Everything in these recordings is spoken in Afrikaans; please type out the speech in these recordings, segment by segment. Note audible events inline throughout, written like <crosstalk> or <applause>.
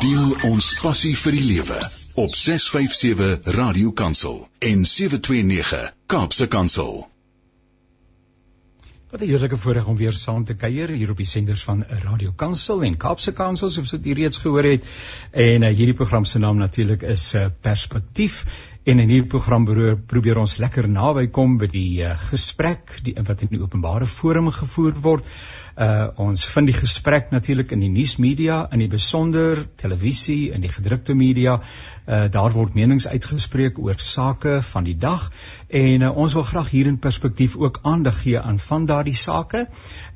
Deel ons passie vir die lewe op 657 Radio Kansel en 729 Kaapse Kansel. Wat 'n heerlike voorreg om weer saam te kuier hier op die senders van Radio Kansel en Kaapse Kansel soos wat jy reeds gehoor het. En uh, hierdie program se naam natuurlik is uh, Perspektief en in hierdie program probeer ons lekker naby kom by die uh, gesprek die wat in die openbare forum gevoer word. Uh ons vind die gesprek natuurlik in die nuusmedia, in die besonder televisie, in die gedrukte media. Uh daar word menings uitgespreek oor sake van die dag en uh, ons wil graag hier in perspektief ook aandag gee aan van daardie sake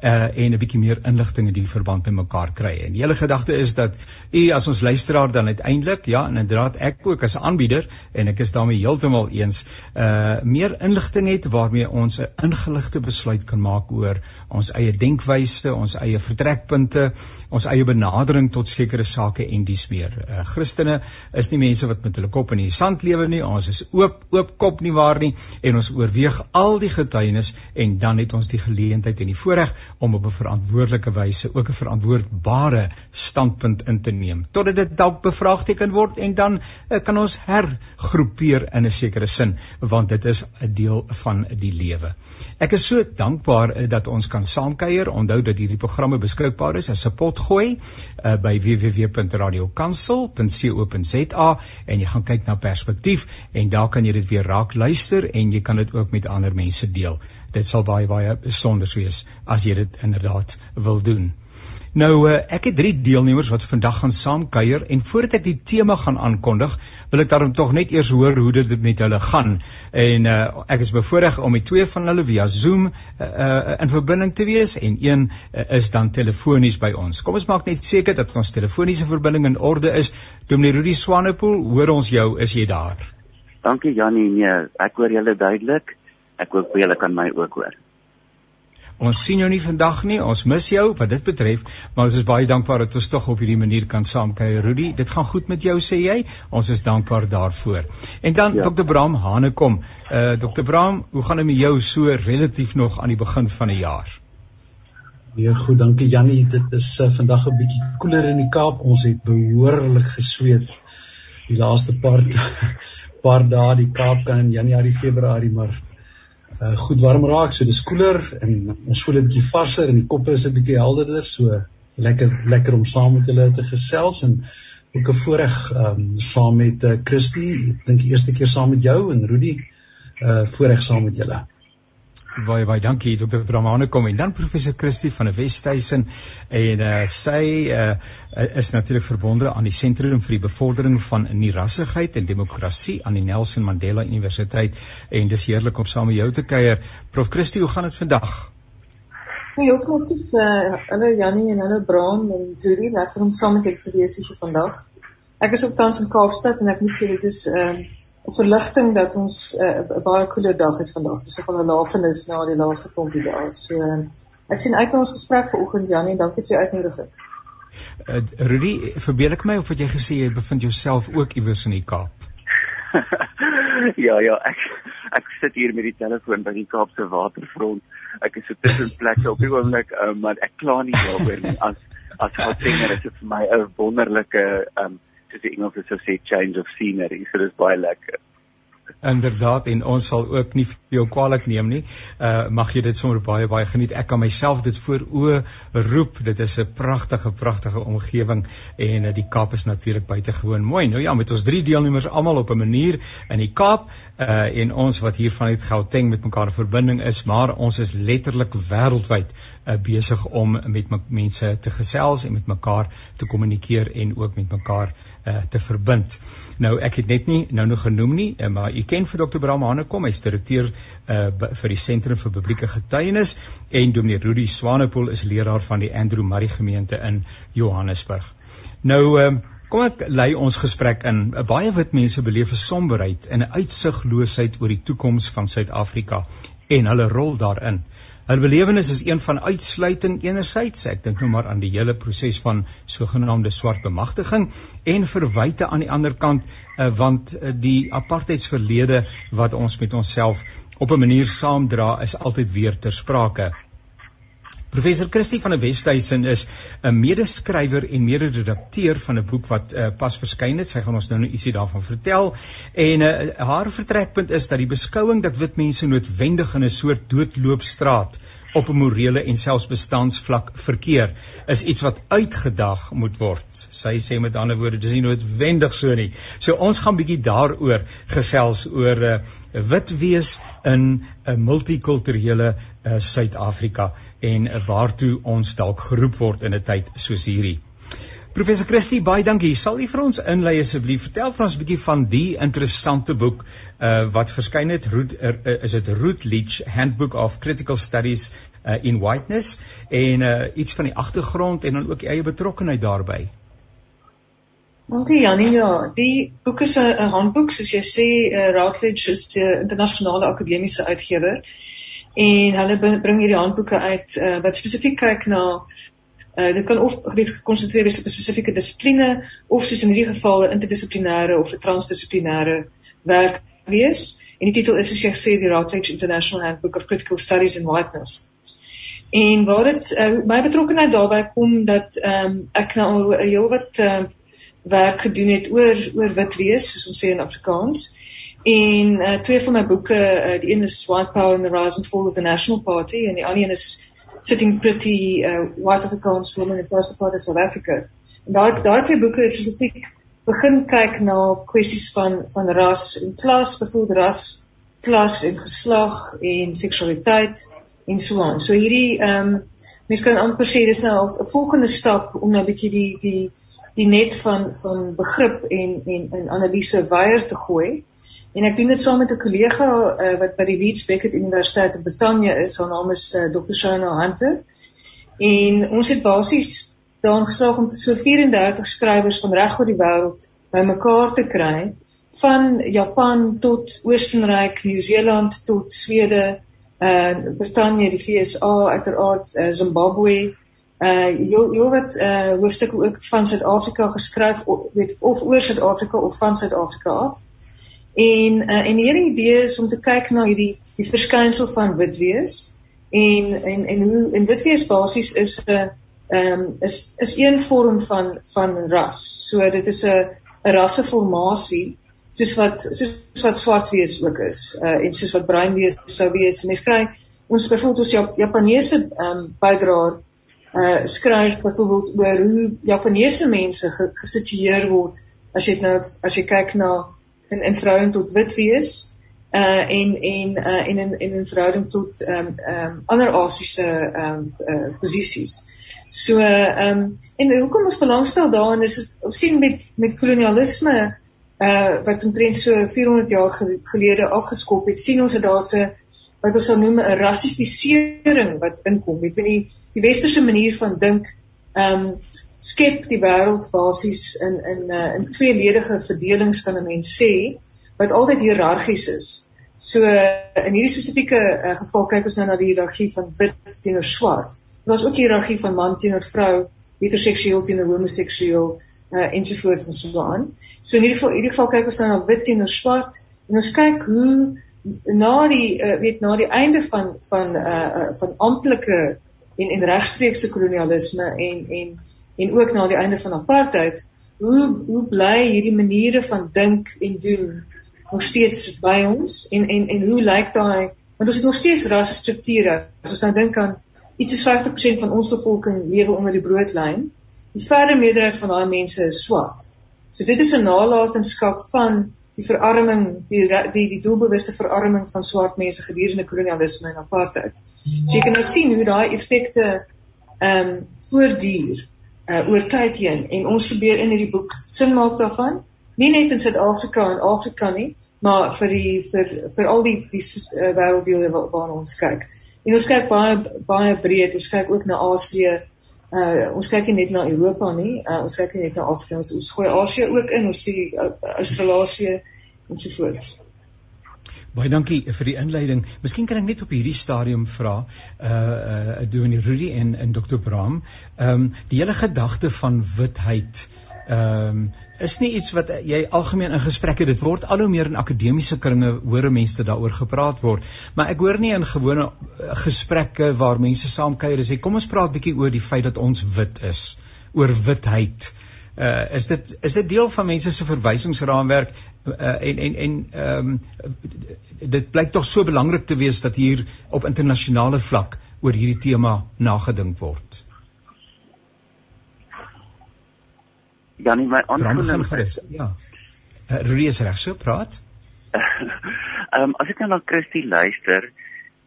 uh en 'n bietjie meer inligting in die verband bymekaar kry. En die hele gedagte is dat u as ons luisteraar dan uiteindelik, ja, inderdaad ek ook as aanbieder en ek is daarmee heeltemal eens, uh meer inligting het waarmee ons 'n ingeligte besluit kan maak oor ons eie denkwyse vereiste, ons eie vertrekpunte, ons eie benadering tot sekere sake en dies meer. Uh, Christene is nie mense wat met hulle kop in die sand lewe nie. Ons is oop oop kop nie waar nie en ons oorweeg al die getuienis en dan het ons die geleentheid en die voorreg om op 'n verantwoordelike wyse ook 'n verantwoordbare standpunt in te neem totdat dit dalk bevraagteken word en dan uh, kan ons hergroepeer in 'n sekere sin want dit is 'n deel van die lewe. Ek is so dankbaar uh, dat ons kan saamkuier. Onthou dat hierdie programme beskikbaar is as 'n potgooi uh, by www.radiokansel.co.za en jy gaan kyk na perspektief en daar kan jy dit weer raak luister en jy kan dit ook met ander mense deel. Dit sal baie baie besonder wees as jy dit inderdaad wil doen. Nou uh, ek het drie deelnemers wat vandag gaan saamkuier en voordat ek die tema gaan aankondig, wil ek daarom tog net eers hoor hoe dit met hulle gaan. En uh, ek is bevoorreg om met twee van hulle via Zoom uh, uh, in verbinding te wees en een uh, is dan telefonies by ons. Kom ons maak net seker dat ons telefoniese verbinding in orde is. Dominee Rudy Swanepoel, hoor ons jou, is jy daar? Dankie Jannie, nee, ek hoor julle duidelik. Ek hoop julle kan my ook hoor. Ons sien jou nie vandag nie. Ons mis jou wat dit betref, maar ons is baie dankbaar dat ons tog op hierdie manier kan saamkuier. Rudy, dit gaan goed met jou sê jy? Ons is dankbaar daarvoor. En dan ja. Dr. Bram Hanekom. Uh Dr. Bram, hoe gaan dit met jou so relatief nog aan die begin van die jaar? Nee, goed, dankie Jannie. Dit is uh, vandag 'n bietjie koeler in die Kaap. Ons het behoorlik gesweet die laaste paar <laughs> paar dae die Kaap kan in Januarie, Februarie maar uh, goed warm raak, so dis koeler en ons voel 'n bietjie varser en die koppe is 'n bietjie helderder, so lekker lekker om saam met julle te gesels en ook 'n voorreg um, saam met uh, Christy, ek dink die eerste keer saam met jou en Rudy, uh voorreg saam met julle. Baie baie dankie Dr. Bramane kom en dan professor Christie van die Wesduisen en uh, sy uh, is natuurlik verbonde aan die sentrum vir die bevordering van nierassigheid en demokrasie aan die Nelson Mandela Universiteit en dis heerlik om saam met jou te kuier. Prof Christie, hoe gaan dit vandag? Nee, ook nog goed. Uh, hallo Jannie en hallo Bram en Rudy, lekker om saam met julle te wees hier vandag. Ek is op tans in Kaapstad en ek moet sê dit is uh, 'n verligting dat ons eh, 'n uh, baie koeler dag het vandag. Dis nogal 'n lafenis na die laaste klompie dae. So uh, ek sien uit na ons gesprek vanoggend Janie. Dankie vir die uitnodiging. Uh, Rudy, verbeel ek my of wat jy gesê jy bevind jouself ook iewers in die Kaap? <laughs> ja, ja, ek ek sit hier met die telefoon by die Kaapse waterfront. Ek is so tussen <laughs> plekke op die oomblik, uh, maar ek kla nie daaroor nie. As as wat sê, dit is vir my 'n wonderlike um, soos die Engels sou sê change of scenery. So dis baie lekker. Inderdaad en ons sal ook nie vir jou kwaliek neem nie. Uh mag jy dit sommer baie baie geniet. Ek kan myself dit voor o roep. Dit is 'n pragtige pragtige omgewing en uh, die Kaap is natuurlik buitengewoon mooi. Nou ja, met ons drie deelnemers almal op 'n manier in die Kaap uh en ons wat hier vanuit Gauteng met mekaar verbinding is, maar ons is letterlik wêreldwyd uh, besig om met mense te gesels en met mekaar te kommunikeer en ook met mekaar uh, te verbind. Nou ek het net nie nou nog genoem nie, uh, maar u ken vir Dr. Bram Hanekom, hy's direkteur uh, vir die Sentrum vir Publieke Getuienis en Dominee Rudy Swanepoel is leraar van die Andrew Murray gemeente in Johannesburg. Nou uh, kom ek lei ons gesprek in. Baie wit mense beleef 'n somberheid en 'n uitsigloosheid oor die toekoms van Suid-Afrika en hulle rol daarin. Hulle belewenis is een van uitsluiting enerzijds, ek dink nou maar aan die hele proses van sogenaamde swart bemagtiging en verwyte aan die ander kant uh, want uh, die apartheidsverlede wat ons met onsself op 'n manier saamdra is altyd weer ter sprake. Professor Christie van der Westhuizen is 'n medeskrywer en mede-redakteur van 'n boek wat uh, pas verskyn het. Sy gaan ons nou nou ietsie daarvan vertel. En uh, haar vertrekpunt is dat die beskouing dat wit mense noodwendig in 'n soort doodloopstraat op 'n morele en selfs bestansvlak verkeer is iets wat uitgedag moet word. Sy sê met ander woorde dis nie noodwendig so nie. So ons gaan bietjie daaroor gesels oor uh, wit wees in 'n multikulturele uh, Suid-Afrika en uh, waartoe ons dalk geroep word in 'n tyd soos hierdie. Professor Christie, baie dankie. Sal u vir ons inlei asseblief? Vertel vir ons 'n bietjie van die interessante boek uh wat verskyn het. Root er, uh, is dit Rootleach Handbook of Critical Studies uh, in Whiteness en uh iets van die agtergrond en dan ook die eie betrokkeheid daarbey. Dankie Janie. Ja, die boek is 'n handboek soos jy sê, uh, Rootleach is 'n internasionale akademiese uitgewer en hulle bring hierdie handboeke uit uh, wat spesifiek kyk na Uh dit kan of gebied gekonsentreer wees op 'n spesifieke dissipline of soos in hierdie geval 'n interdissiplinêre of 'n transdissiplinêre werk wees. En die titel is soos jy gesê die Routledge International Handbook of Critical Studies in Whiteness. En waar dit uh, my betrokkeheid daarbey kom dat ehm um, ek nou 'n heel wat uh, werk gedoen het oor oor wit wees soos ons sê in Afrikaans. En uh, twee van my boeke, uh, die een is White Power and the Rise and Fall of the National Party en die ander een is sitting pretty uh, white Afrikaans woman in first part of South Africa. En daai daai twee boeke is spesifiek begin kyk na kwessies van van ras en klas, byvoorbeeld ras, klas en geslag en seksualiteit en so aan. So hierdie ehm um, mense kan amper sê dis nou 'n volgende stap om nou 'n bietjie die die die net van van begrip en en en analise weier te gooi. En ek doen dit saam met 'n kollega uh, wat by die Leeds Beckett Universiteit in Brittanje is. Haar naam is uh, Dr. Shona Hunter. En ons het basies daarin geslaag om so 34 skrywers van reg oor die wêreld bymekaar te kry van Japan tot Oostenryk, Nieu-Seeland tot Swede, uh Brittanje, die VSA, uiteraard uh, Zimbabwe, uh jy jy wat uh hoofstukke ook van Suid-Afrika geskryf weet of oor Suid-Afrika of van Suid-Afrika af. En uh, en hierdie idee is om te kyk na hierdie die verskynsel van wit wees en en en hoe en wit wees basies is 'n uh, ehm um, is is een vorm van van ras. So dit is 'n 'n rasseformasie soos wat soos wat swart wees ook is uh, en soos wat bruin wees sou wees. Mens kry ons byvoorbeeld ons Jap Japaneese ehm um, bydraer uh skryf byvoorbeeld oor hoe Japaneese mense gesitueer word as jy nou as jy kyk na in in verhouding tot wit wees uh en en uh en in en in verhouding tot ehm um, ehm um, ander Asiëse ehm um, uh posisies. So ehm um, en hoekom ons belangstel daarin is dit ons sien met met kolonialisme uh wat omtrent so 400 jaar gelede afgeskop het, sien ons dat daar's 'n wat ons sou noem 'n rassifisering wat inkom. Ek weet nie die westerse manier van dink ehm um, skep die wêreld basies in in uh, in tweeledige verdelings kan 'n mens sê wat altyd hiërargies is. So in hierdie spesifieke uh, geval kyk ons nou na die hiërargie van wit teenoor swart. Maar daar's ook hiërargie van man teenoor vrou, heteroseksueel teenoor homoseksueel uh, ensovoorts en so aan. So in hierdie geval in hierdie geval kyk ons nou na wit teenoor swart en ons kyk hoe na die uh, weet na die einde van van uh, uh van amptelike en en regstreekse kolonialisme en en en ook na die einde van apartheid, hoe hoe bly hierdie maniere van dink en doen nog steeds by ons en en en hoe lyk daai want ons het nog steeds rasstrukture. As ons nou dink aan iets soos 50% van ons bevolking lewe onder die broodlyn, die verre meerderheid van daai mense is swart. So dit is 'n nalatenskap van die verarming, die die die doelbewuste verarming van swart mense gedurende kolonialisme en apartheid. So jy kan nou sien hoe daai effekte ehm um, voortduur uh, oor tyd heen. En ons probeer in hierdie boek sin maak daarvan. Nie net in Suid-Afrika en Afrika nie maar vir die vir vir al die die uh, wêrelddele waar, ons kyk. En ons kyk baie baie breed. Ons kyk ook na Asië uh, ons kyk nie net na Europa nie. Uh, ons kyk nie net na Afrika ons, ons gooi Asië ook in. Ons sien uh, Australië en so voort Baie dankie vir die inleiding. Miskien kan ek net op hierdie stadium vra uh uh Dominee Rudy en en Dr Braam, ehm um, die hele gedagte van witheid ehm um, is nie iets wat jy algemeen in gesprekke dit word al hoe meer in akademiese kringe hoor mense daaroor gepraat word. Maar ek hoor nie in gewone uh, gesprekke waar mense saam kuier en sê kom ons praat bietjie oor die feit dat ons wit is oor witheid. uh, is dit is dit deel van mense se verwysingsraamwerk uh, en en en ehm um, dit blyk tog so belangrik te wees dat hier op internasionale vlak oor hierdie tema nagedink word Janie my aanvulling is ja. Uh, Rudy is reg so praat. <laughs> Ehm um, as ek nou na Christie luister,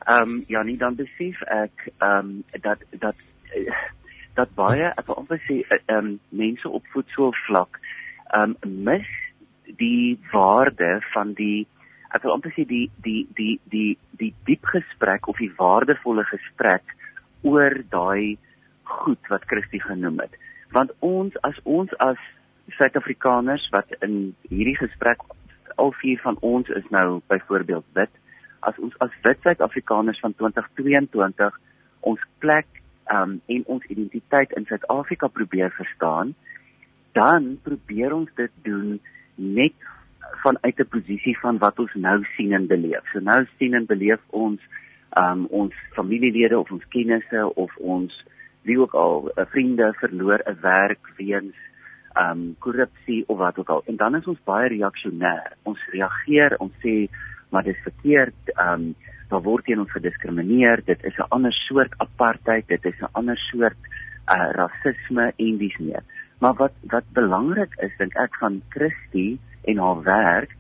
ehm um, Janie dan besef ek ehm um, dat dat uh, dat baie ek wil amper sê ehm um, mense op voetsoel vlak ehm um, mis die waarde van die ek wil amper sê die die die die die diep gesprek of die waardevolle gesprek oor daai goed wat Christie genoem het. Want ons as ons as Suid-Afrikaners wat in hierdie gesprek al vier van ons is nou byvoorbeeld wit as ons as wit Suid-Afrikaners van 2022 ons plek um, en ons identiteit in Suid-Afrika probeer verstaan dan probeer ons dit doen net vanuit 'n posisie van wat ons nou sien en beleef. So nou sien en beleef ons um, ons familielede of ons kennisse of ons wie ook al eh, vriende verloor 'n werk weens um korrupsie of wat ook al. En dan is ons baie reaksionêr. Ons reageer, ons sê maar dit is verkeerd, um daar word teen ons gediskrimineer, dit is 'n ander soort apartheid, dit is 'n ander soort uh rasisme en dis meer. Maar wat wat belangrik is dink ek van Christie en haar werk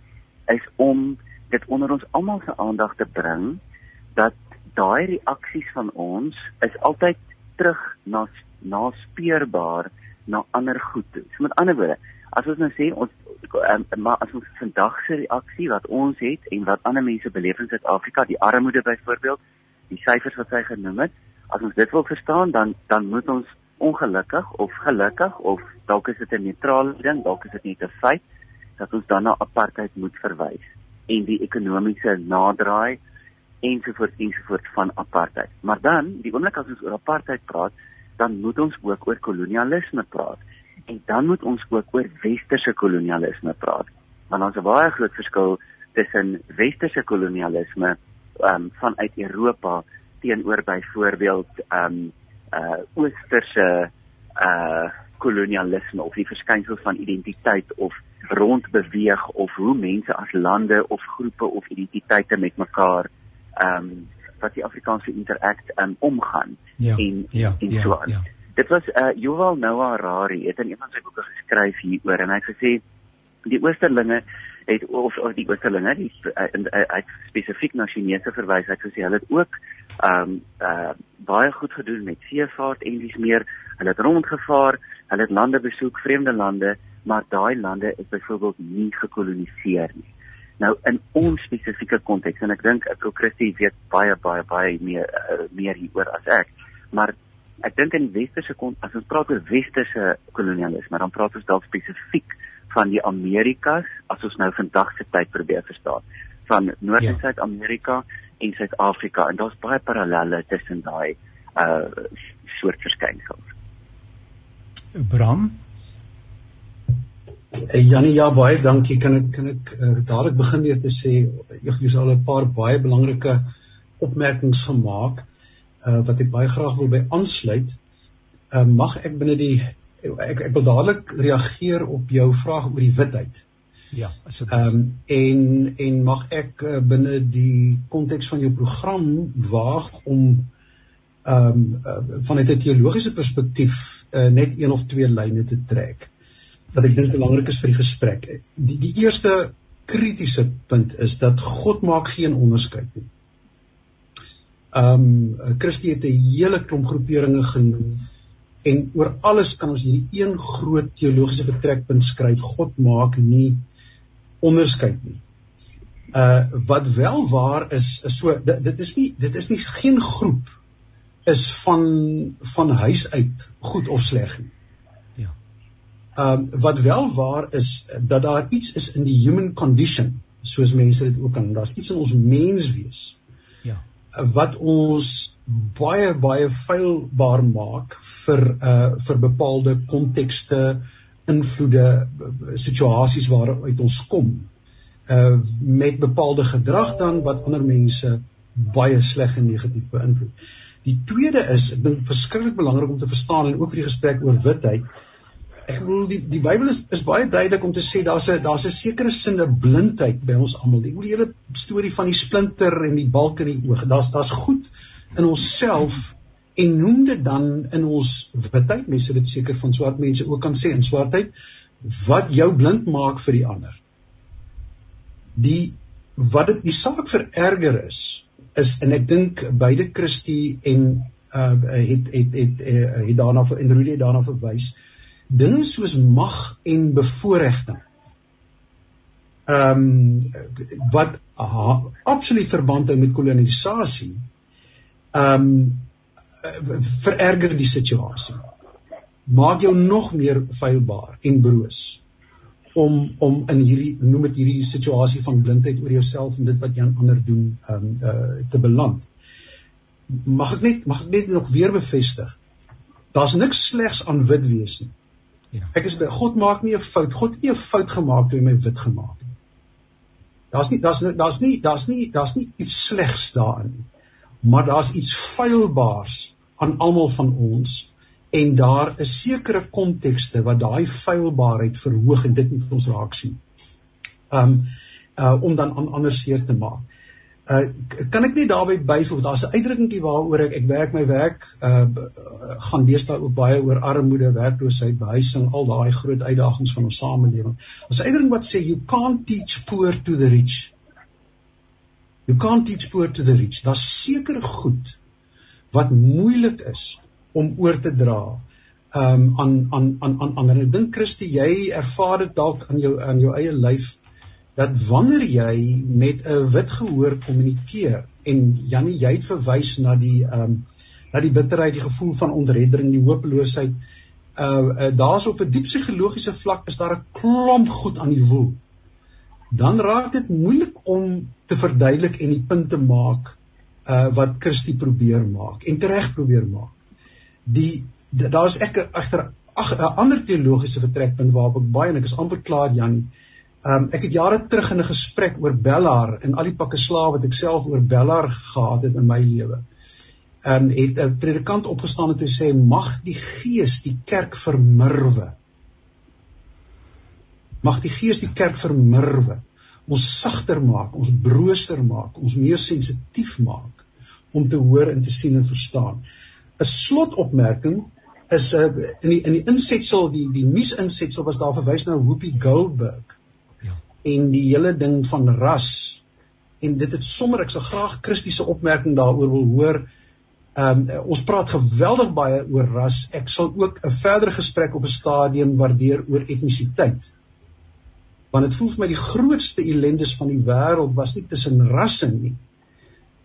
is om dit onder ons almal se aandag te bring dat daai reaksies van ons is altyd terug na na speurbaar na ander goed toe. So met ander woorde, as ons nou sê ons um, maar as ons vandag se reaksie wat ons het en wat ander mense beleef in Suid-Afrika, die armoede byvoorbeeld, die syfers wat sy genoem het, as ons dit wil verstaan, dan dan moet ons ongelukkig of gelukkig of dalk is dit 'n neutrale ding, dalk is dit net 'n feit dat ons dan na apartheid moet verwys en die ekonomiese naderdraai ensovoorts ensovoorts van apartheid. Maar dan, die oomblik as ons oor apartheid praat, dan moet ons ook oor kolonialisme praat. En dan moet ons ook oor westerse kolonialisme praat. Want ons het 'n baie groot verskil tussen westerse kolonialisme ehm um, vanuit Europa teenoor byvoorbeeld ehm um, uh oosterse uh kolonialisme of die verskynsel van identiteit of rondbeweeg of hoe mense as lande of groepe of identiteite met mekaar ehm um, wat die Afrikaanse interact um, omgaan ja, en ja, en ja, so aan. Ja. Dit was uh Yuval Noah Harari het in een van sy boeke geskryf hieroor en hy het gesê die oosterlinge het of, of die oosterlinge die uh, uh, uh, spesifiek na Chinese verwys het gesê hulle het ook um, uh baie goed gedoen met seevaart en dis meer hulle het rondgevaar, hulle het lande besoek, vreemde lande, maar daai lande is byvoorbeeld nie gekoloniseer nie. Nou in ons spesifieke konteks en ek dink ek ou Christie weet baie baie baie meer uh, meer hieroor as ek. Maar ek dink in westerse as ons praat oor westerse kolonialisme, dan praat ons dalk spesifiek van die Amerikas as ons nou vandag se tyd probeer verstaan van Noord- en ja. Suid-Amerika en Suid-Afrika en daar's baie parallelle tussen daai uh soort verskynsels. Bram Uh, Janie ja baie dankie kan ek kan ek uh, dadelik begin deur te sê jy het al 'n paar baie belangrike opmerkings gemaak uh, wat ek baie graag wil by aansluit. Uh, mag ek binne die ek ek wil dadelik reageer op jou vraag oor die witheid. Ja, asseblief. Ehm um, en en mag ek uh, binne die konteks van jou program waag om ehm um, uh, vanuit 'n teologiese perspektief uh, net een of twee lyne te trek wat ek dink belangrik is vir die gesprek. Die die eerste kritiese punt is dat God maak geen onderskeid nie. Ehm um, Christus het 'n hele klomp groeperinge genoem en oor alles kan ons hierdie een groot teologiese vertrekpunt skryf. God maak nie onderskeid nie. Uh wat wel waar is is so dit, dit is nie dit is nie geen groep is van van huis uit goed of sleg nie. Ehm um, wat wel waar is dat daar iets is in die human condition, soos mense dit ook kan. Daar's iets in ons menswees. Wat ons baie baie feilbaar maak vir uh vir bepaalde kontekste invloede situasies waaruit ons kom uh met bepaalde gedrag dan wat ander mense baie sleg en negatief beïnvloed. Die tweede is ek dink verskriklik belangrik om te verstaan en ook vir die gesprek oor witheid ek bedoel die die Bybel is is baie duidelik om te sê daar's 'n daar's 'n sekere sinne blindheid by ons almal. Ek bedoel die hele storie van die splinter en die balk in die oog. Daar's daar's goed in onsself en noem dit dan in ons witheid. Mense dit seker van swart mense ook kan sê in swartheid wat jou blind maak vir die ander. Die wat dit die saak vererger is is en ek dink beide Christie en uh het het het het, het daarna en Rudy daarna verwys dinge soos mag en bevoordiging ehm um, wat aha, absoluut verband hou met kolonisasie ehm um, vererger die situasie. Maak jou nog meer feilbaar en broos om om in hierdie noem dit hierdie situasie van blindheid oor jouself en dit wat jy aan ander doen ehm um, uh, te beland. Mag ek net mag ek net nog weer bevestig daar's niks slegs aan wit wees nie Ja. Ek is by God maak nie 'n fout. God het nie 'n fout gemaak toe hy my wit gemaak het. Daar's nie daar's daar's nie daar's nie daar's nie iets slegs daarin nie. Maar daar's iets feilbaars aan almal van ons en daar is sekere kontekste wat daai feilbaarheid verhoog en dit moet ons raak sien. Um uh om dan aan ander seer te maak. Uh kan ek net daarby byvoeg daar's 'n uitdrukkingkie waaroor ek ek werk my werk uh gaan deesdae ook baie oor armoede, werkloosheid, behuising, al daai groot uitdagings van ons samelewing. Ons uitdrukking wat sê you can't teach poor to the rich. You can't teach poor to the rich. Daar's seker goed wat moeilik is om oor te dra um aan aan aan aan ander. Ek dink Christie, jy ervaar dit dalk aan jou aan jou eie lyf dat wanneer jy met 'n wit gehoor kommunikeer en Jannie jy het verwys na die ehm um, na die bitterheid, die gevoel van ontreddering, die hopeloosheid. Uh, uh daar's op 'n diep psigologiese vlak is daar 'n klomp goed aan die woel. Dan raak dit moeilik om te verduidelik en die punt te maak uh wat Christie probeer maak en reg probeer maak. Die daar's ek agter 'n ander teologiese vertrekpunt waarop ek baie en ek is amper klaar Jannie Ehm um, ek het jare terug in 'n gesprek oor Bellar en al die pakke slawe wat ek self oor Bellar gehad het in my lewe. Ehm um, het 'n predikant opgestaan en gesê mag die Gees die kerk vermurwe. Mag die Gees die kerk vermurwe. Ons sagter maak, ons brooser maak, ons meer sensitief maak om te hoor en te sien en verstaan. 'n Slotopmerking is 'n uh, in die in die insetsel die die nuus insetsel was daar verwys na Whoopi Goldberg en die hele ding van ras en dit het sommer ek sal graag Christiese opmerking daaroor wil hoor. Ehm um, ons praat geweldig baie oor ras. Ek sal ook 'n verdere gesprek op 'n stadium waardeer oor etnisiteit. Want dit voel vir my die grootste ellendes van die wêreld was nie tussen rasse nie.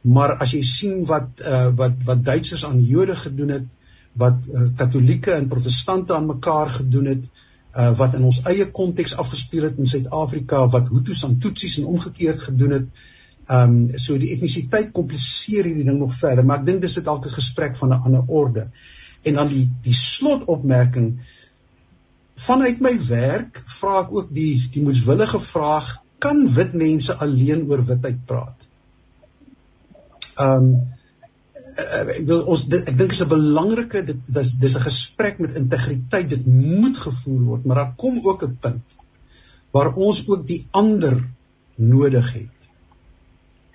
Maar as jy sien wat uh, wat wat Duitsers aan Jode gedoen het, wat uh, Katolieke en Protestante aan mekaar gedoen het, uh, wat in ons eie konteks afgespeel het in Suid-Afrika wat Hutus aan Tutsis en omgekeerd gedoen het. Ehm um, so die etnisiteit kompliseer hierdie ding nog verder, maar ek dink dis dit dalk 'n gesprek van 'n ander orde. En dan die die slotopmerking vanuit my werk vra ek ook die die moeswillige vraag kan wit mense alleen oor witheid praat? Ehm um, uh, ek wil ons dit, ek dink is 'n belangrike dit dis dis 'n gesprek met integriteit. Dit moet gevoer word maar daar kom ook 'n punt waar ons ook die ander nodig het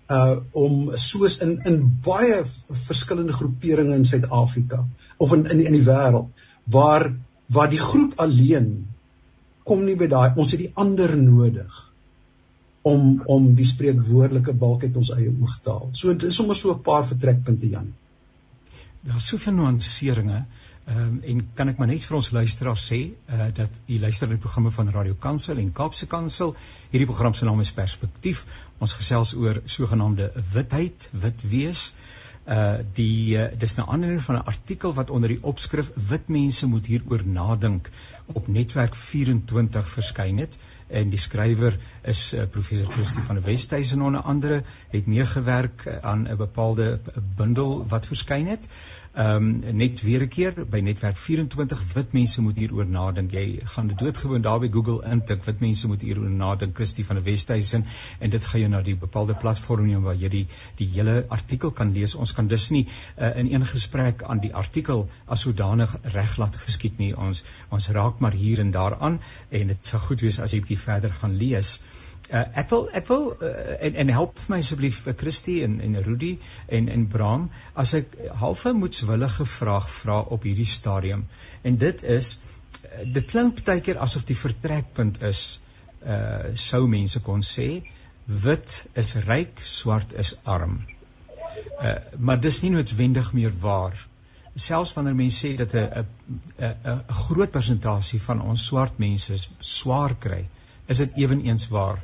uh om soos in in baie verskillende groeperinge in Suid-Afrika of in in in die wêreld waar waar die groep alleen kom nie by daai ons het die ander nodig om om die spreekwoordelike balk uit ons eie oog te haal. So dit is sommer so 'n paar vertrekpunte Jan. Daar's soveel nuanseringe. Ehm um, en kan ek maar net vir ons luisteraars sê uh, dat u luister na die programme van Radio Kansel en Kaapse Kansel. Hierdie program se naam is Perspektief. Ons gesels oor sogenaamde witheid, wit wees. uh die uh, dis 'n aanleiding van 'n artikel wat onder die opskrif wit mense moet hieroor nadink op netwerk 24 verskyn het en die skrywer is uh, professor Christie van der Westhuizen onder andere het meegewerk uh, aan 'n bepaalde bundel wat verskyn het Ehm um, net weer 'n keer by netwerk 24 wit mense moet hieroor nadink. Jy gaan dit doodgewoon daar by Google intik wit mense moet hieroor nadink. Christie van der Westhuizen en dit gaan jou na die bepaalde platform neem waar jy die die hele artikel kan lees. Ons kan dus nie uh, in een gesprek aan die artikel as sodanig reg laat geskied nie. Ons ons raak maar hier en daar aan en dit sou goed wees as jy bietjie verder gaan lees. Uh, ek wil ek wil uh, en en help vir my asseblief vir uh, Christie en en Rudy en en Bram as ek halfe moetswillige vraag vra op hierdie stadium en dit is uh, dit klink baie keer asof die vertrekpunt is uh sou mense kon sê wit is ryk swart is arm. Uh maar dis nie noodwendig meer waar. Selfs wanneer mense sê dat 'n 'n 'n groot persentasie van ons swart mense swaar kry, is dit ewenigs waar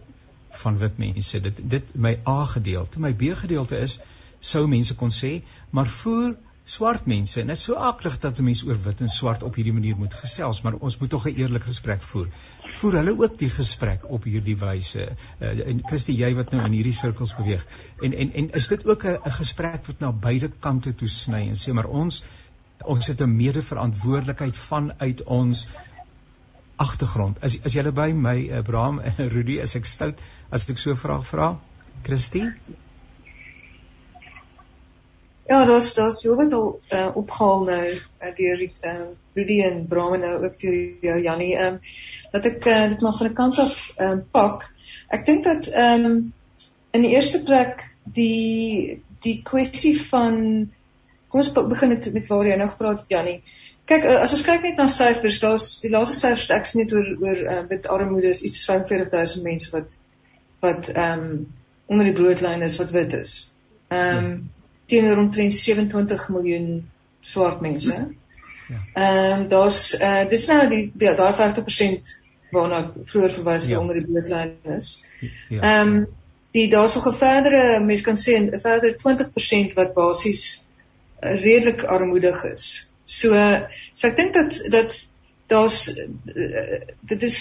van wit mense. Dit dit my A gedeelte, my B gedeelte is sou mense kon sê, maar voer swart mense en dit is so aklig dat 'n mens oor wit en swart op hierdie manier moet gesels, maar ons moet tog 'n eerlike gesprek voer. Voer hulle ook die gesprek op hierdie wyse? Uh, en Christie, jy wat nou in hierdie sirkels beweeg. En en en is dit ook 'n gesprek wat na beide kante toe sny en sê maar ons ons het 'n medeverantwoordelikheid vanuit ons agtergrond. As as julle by my Abraham en <laughs> Rudy as ek stout as ek so vra vra Christie? Ja, daar's daar's jy wat al uh, opgehaal nou uh, deur uh, Rudy en Bram nou ook toe jou Jannie ehm dat ek uh, dit maar van 'n kant af ehm um, pak. Ek dink dat ehm um, in die eerste plek die die kwessie van kom ons begin met met waar jy nou gepraat het Jannie. Kyk, eh, as ons kyk net na syfers, daar's die laaste syfers ek sien net oor oor uh, wit armoede is iets 45000 mense wat wat ehm um, onder die broodlyn is wat wit is. Ehm um, teenoor omtrent 27 miljoen swart mense. Ja. Ehm um, daar's uh, dis nou die daai 50% waarna vroeër verwys het ja. onder die broodlyn is. Ja. Ehm ja. um, die daar's nog 'n verdere mens kan sê 'n verder 20% wat basies redelik armoedig is. So so ek dink dat dat daar's dit is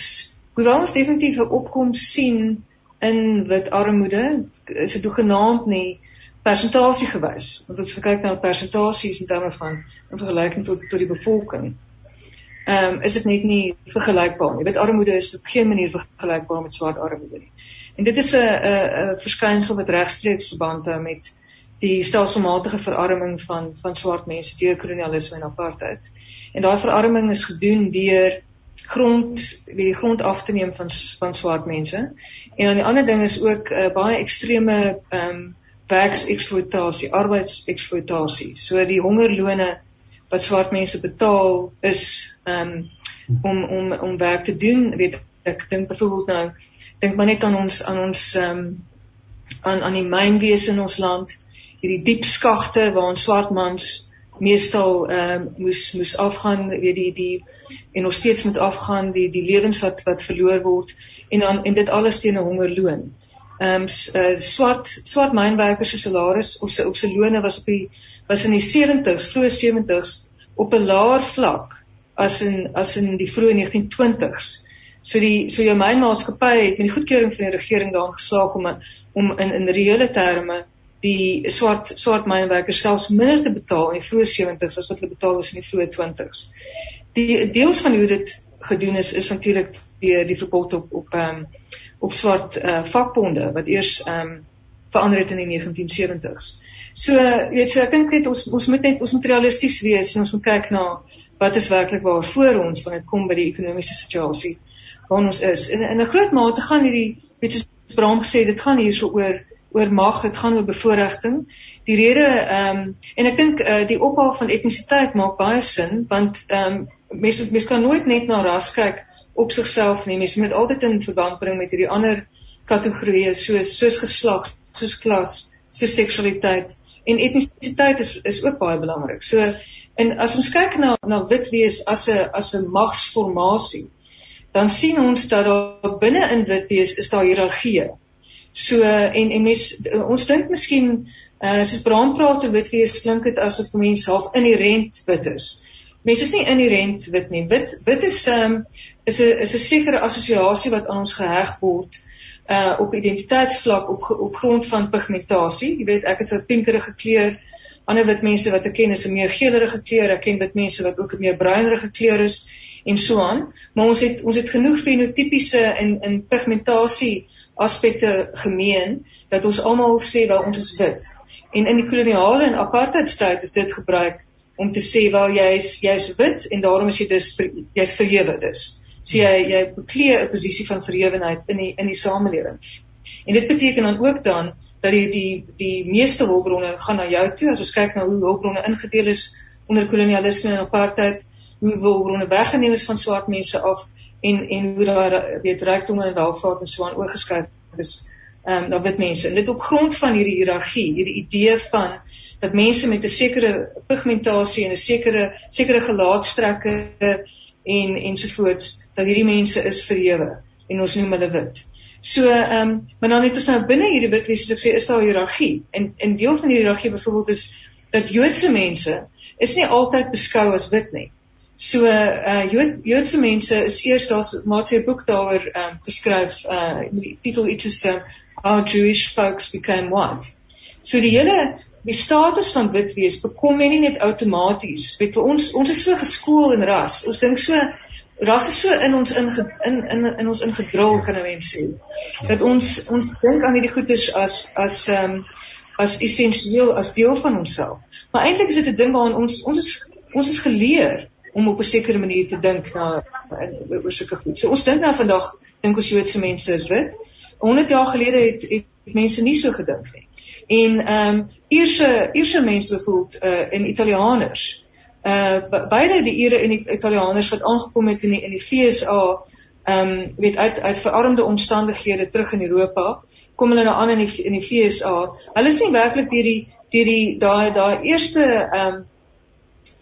hoewel ons definitief 'n opkoms sien in wit armoede, is dit hoegenaamd nie persentasie gewys. Want as jy kyk na persentasies in terme van in vergelyking tot tot die bevolking, ehm um, is dit net nie vergelykbaar nie. Wit armoede is op geen manier vergelykbaar met swart armoede nie. En dit is 'n 'n 'n verskynsel wat regstreeks verband hou met die stelselmatige verarming van van swart mense deur kolonialisme en apartheid. En daai verarming is gedoen deur grond die grond af te neem van van swart mense. En dan die ander ding is ook 'n uh, eh, baie ekstreme ehm um, werkseksploitasie, arbeidseksploitasie. So die hongerlone wat swart mense betaal is ehm um, om om om werk te doen. Weet ek dink byvoorbeeld nou dink maar net aan ons aan ons ehm um, aan aan die mynwese in ons land hierdie diep skagte waar ons swart mans meestal ehm um, moes moes afgaan weet die die en nog steeds moet afgaan die die lewens wat wat verloor word en dan en dit alles teen 'n hongerloon. Ehm um, uh, swart swart mynwerkers se salaris of se op se lone was op die was in die 70s, vroeë 70s op 'n laer vlak as in as in die vroeë 1920s. So die so jou mynmaatskappy het met die goedkeuring van die regering daarin geslaag om om in in reële terme die swart swart mynwerkers selfs minder te betaal in die vroeë 70s as wat hulle betaal is in die vroeë 20s. Die deels van hoe dit gedoen is is natuurlik deur die verbod op op ehm um, op swart uh, vakbonde wat eers ehm um, verander het in die 1970s. So weet jy ek dink net ons ons moet net ons moet realisties wees en ons moet kyk na wat is werklik waar voor ons wanneer dit kom by die ekonomiese situasie waar ons is. En in 'n groot mate gaan hierdie weet jy Bram gesê dit gaan hierso oor oor mag, dit gaan oor bevoordiging. Die rede ehm um, en ek dink uh, die ophaal van etnisiteit maak baie sin want ehm um, mense mense kan nooit net na ras kyk op sigself nie. Mense moet altyd in verband bring met hierdie ander kategorieë soos soos geslag, soos klas, soos seksualiteit en etnisiteit is is ook baie belangrik. So en as ons kyk na na wit wees as 'n as 'n magsformasie, dan sien ons dat daar binne in wit wees is daar hiërargieë So en en mens ons dink miskien uh soos Bram praat oor wit wees klink dit asof mense half inherent wit is. Mense is nie inherent wit nie. Wit wit is um is 'n is 'n sekere assosiasie wat aan ons geheg word uh op identiteitsvlak op op grond van pigmentasie. Jy weet ek is 'n pinkerige kleur. Ander wit mense wat ek ken is 'n meer geelerige kleur. Ek ken wit mense wat ook 'n meer bruinerige kleur is en so aan. Maar ons het ons het genoeg fenotipiese en in pigmentasie aspekte gemeen dat ons almal sê wel ons is wit. En in die koloniale en apartheidstyd is dit gebruik om te sê wel jy's jy's wit en daarom is jy dus jy's verhewe dus. So jy jy beklee 'n posisie van verhewenheid in die in die samelewing. En dit beteken dan ook dan dat die die die meeste hulpbronne gaan na jou toe as ons kyk na hoe hulpbronne ingedeel is onder kolonialisme en apartheid, hoe hulpbronne weggeneem is van swart mense af en en hoe daar weet rykdomme en welvaart en so aan oorgeskuif is ehm um, na wit mense. En dit op grond van hierdie hiërargie, hierdie idee van dat mense met 'n sekere pigmentasie en 'n sekere sekere gelaatstrekke en ensovoorts dat hierdie mense is verhewe en ons noem hulle wit. So ehm um, maar dan het ons nou binne hierdie wit soos ek sê is daar hiërargie en en deel van die hiërargie byvoorbeeld is dat Joodse mense is nie altyd beskou as wit nie. So uh Jood, Joodse mense is eers daar's maar sy boek daaroor um, geskryf uh die titel iets is uh, How Jewish Folks Became White. So die hele die status van wit wees bekom jy nie net outomaties. Weet vir ons ons is so geskool in ras. Ons dink so ras is so in ons in in in, in ons ingedrul kan 'n mens sê. Dat ons ons dink aan hierdie goeders as as ehm um, as essensieel as deel van onsself. Maar eintlik is dit 'n ding waaraan ons ons is ons is geleer om op 'n sekere manier te dink na oor sulke goed. So ons dink nou vandag dink ons Joodse mense is wit. 100 jaar gelede het, het mense nie so gedink nie en ehm um, Ierse Ierse mense bevoeld uh in Italianers. Uh beide die Ire en die Italianers wat aangekom het in die in die FSA ehm um, weet uit uit verarmde omstandighede terug in Europa kom hulle nou aan in die in die FSA. Hulle is nie werklik deur die deur die daai daai eerste ehm um,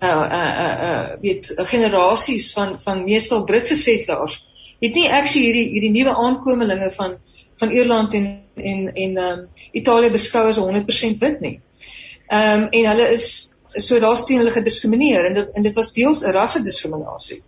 uh uh uh, weet generasies van van meestal Britse settlers het nie actually hierdie hierdie nuwe aankomelinge van van Ierland en en en ehm um, Italië beskou as 100% wit nie. Ehm um, en hulle is so daar's teen hulle gediskrimineer en dit en dit was deels 'n rassediskriminasie.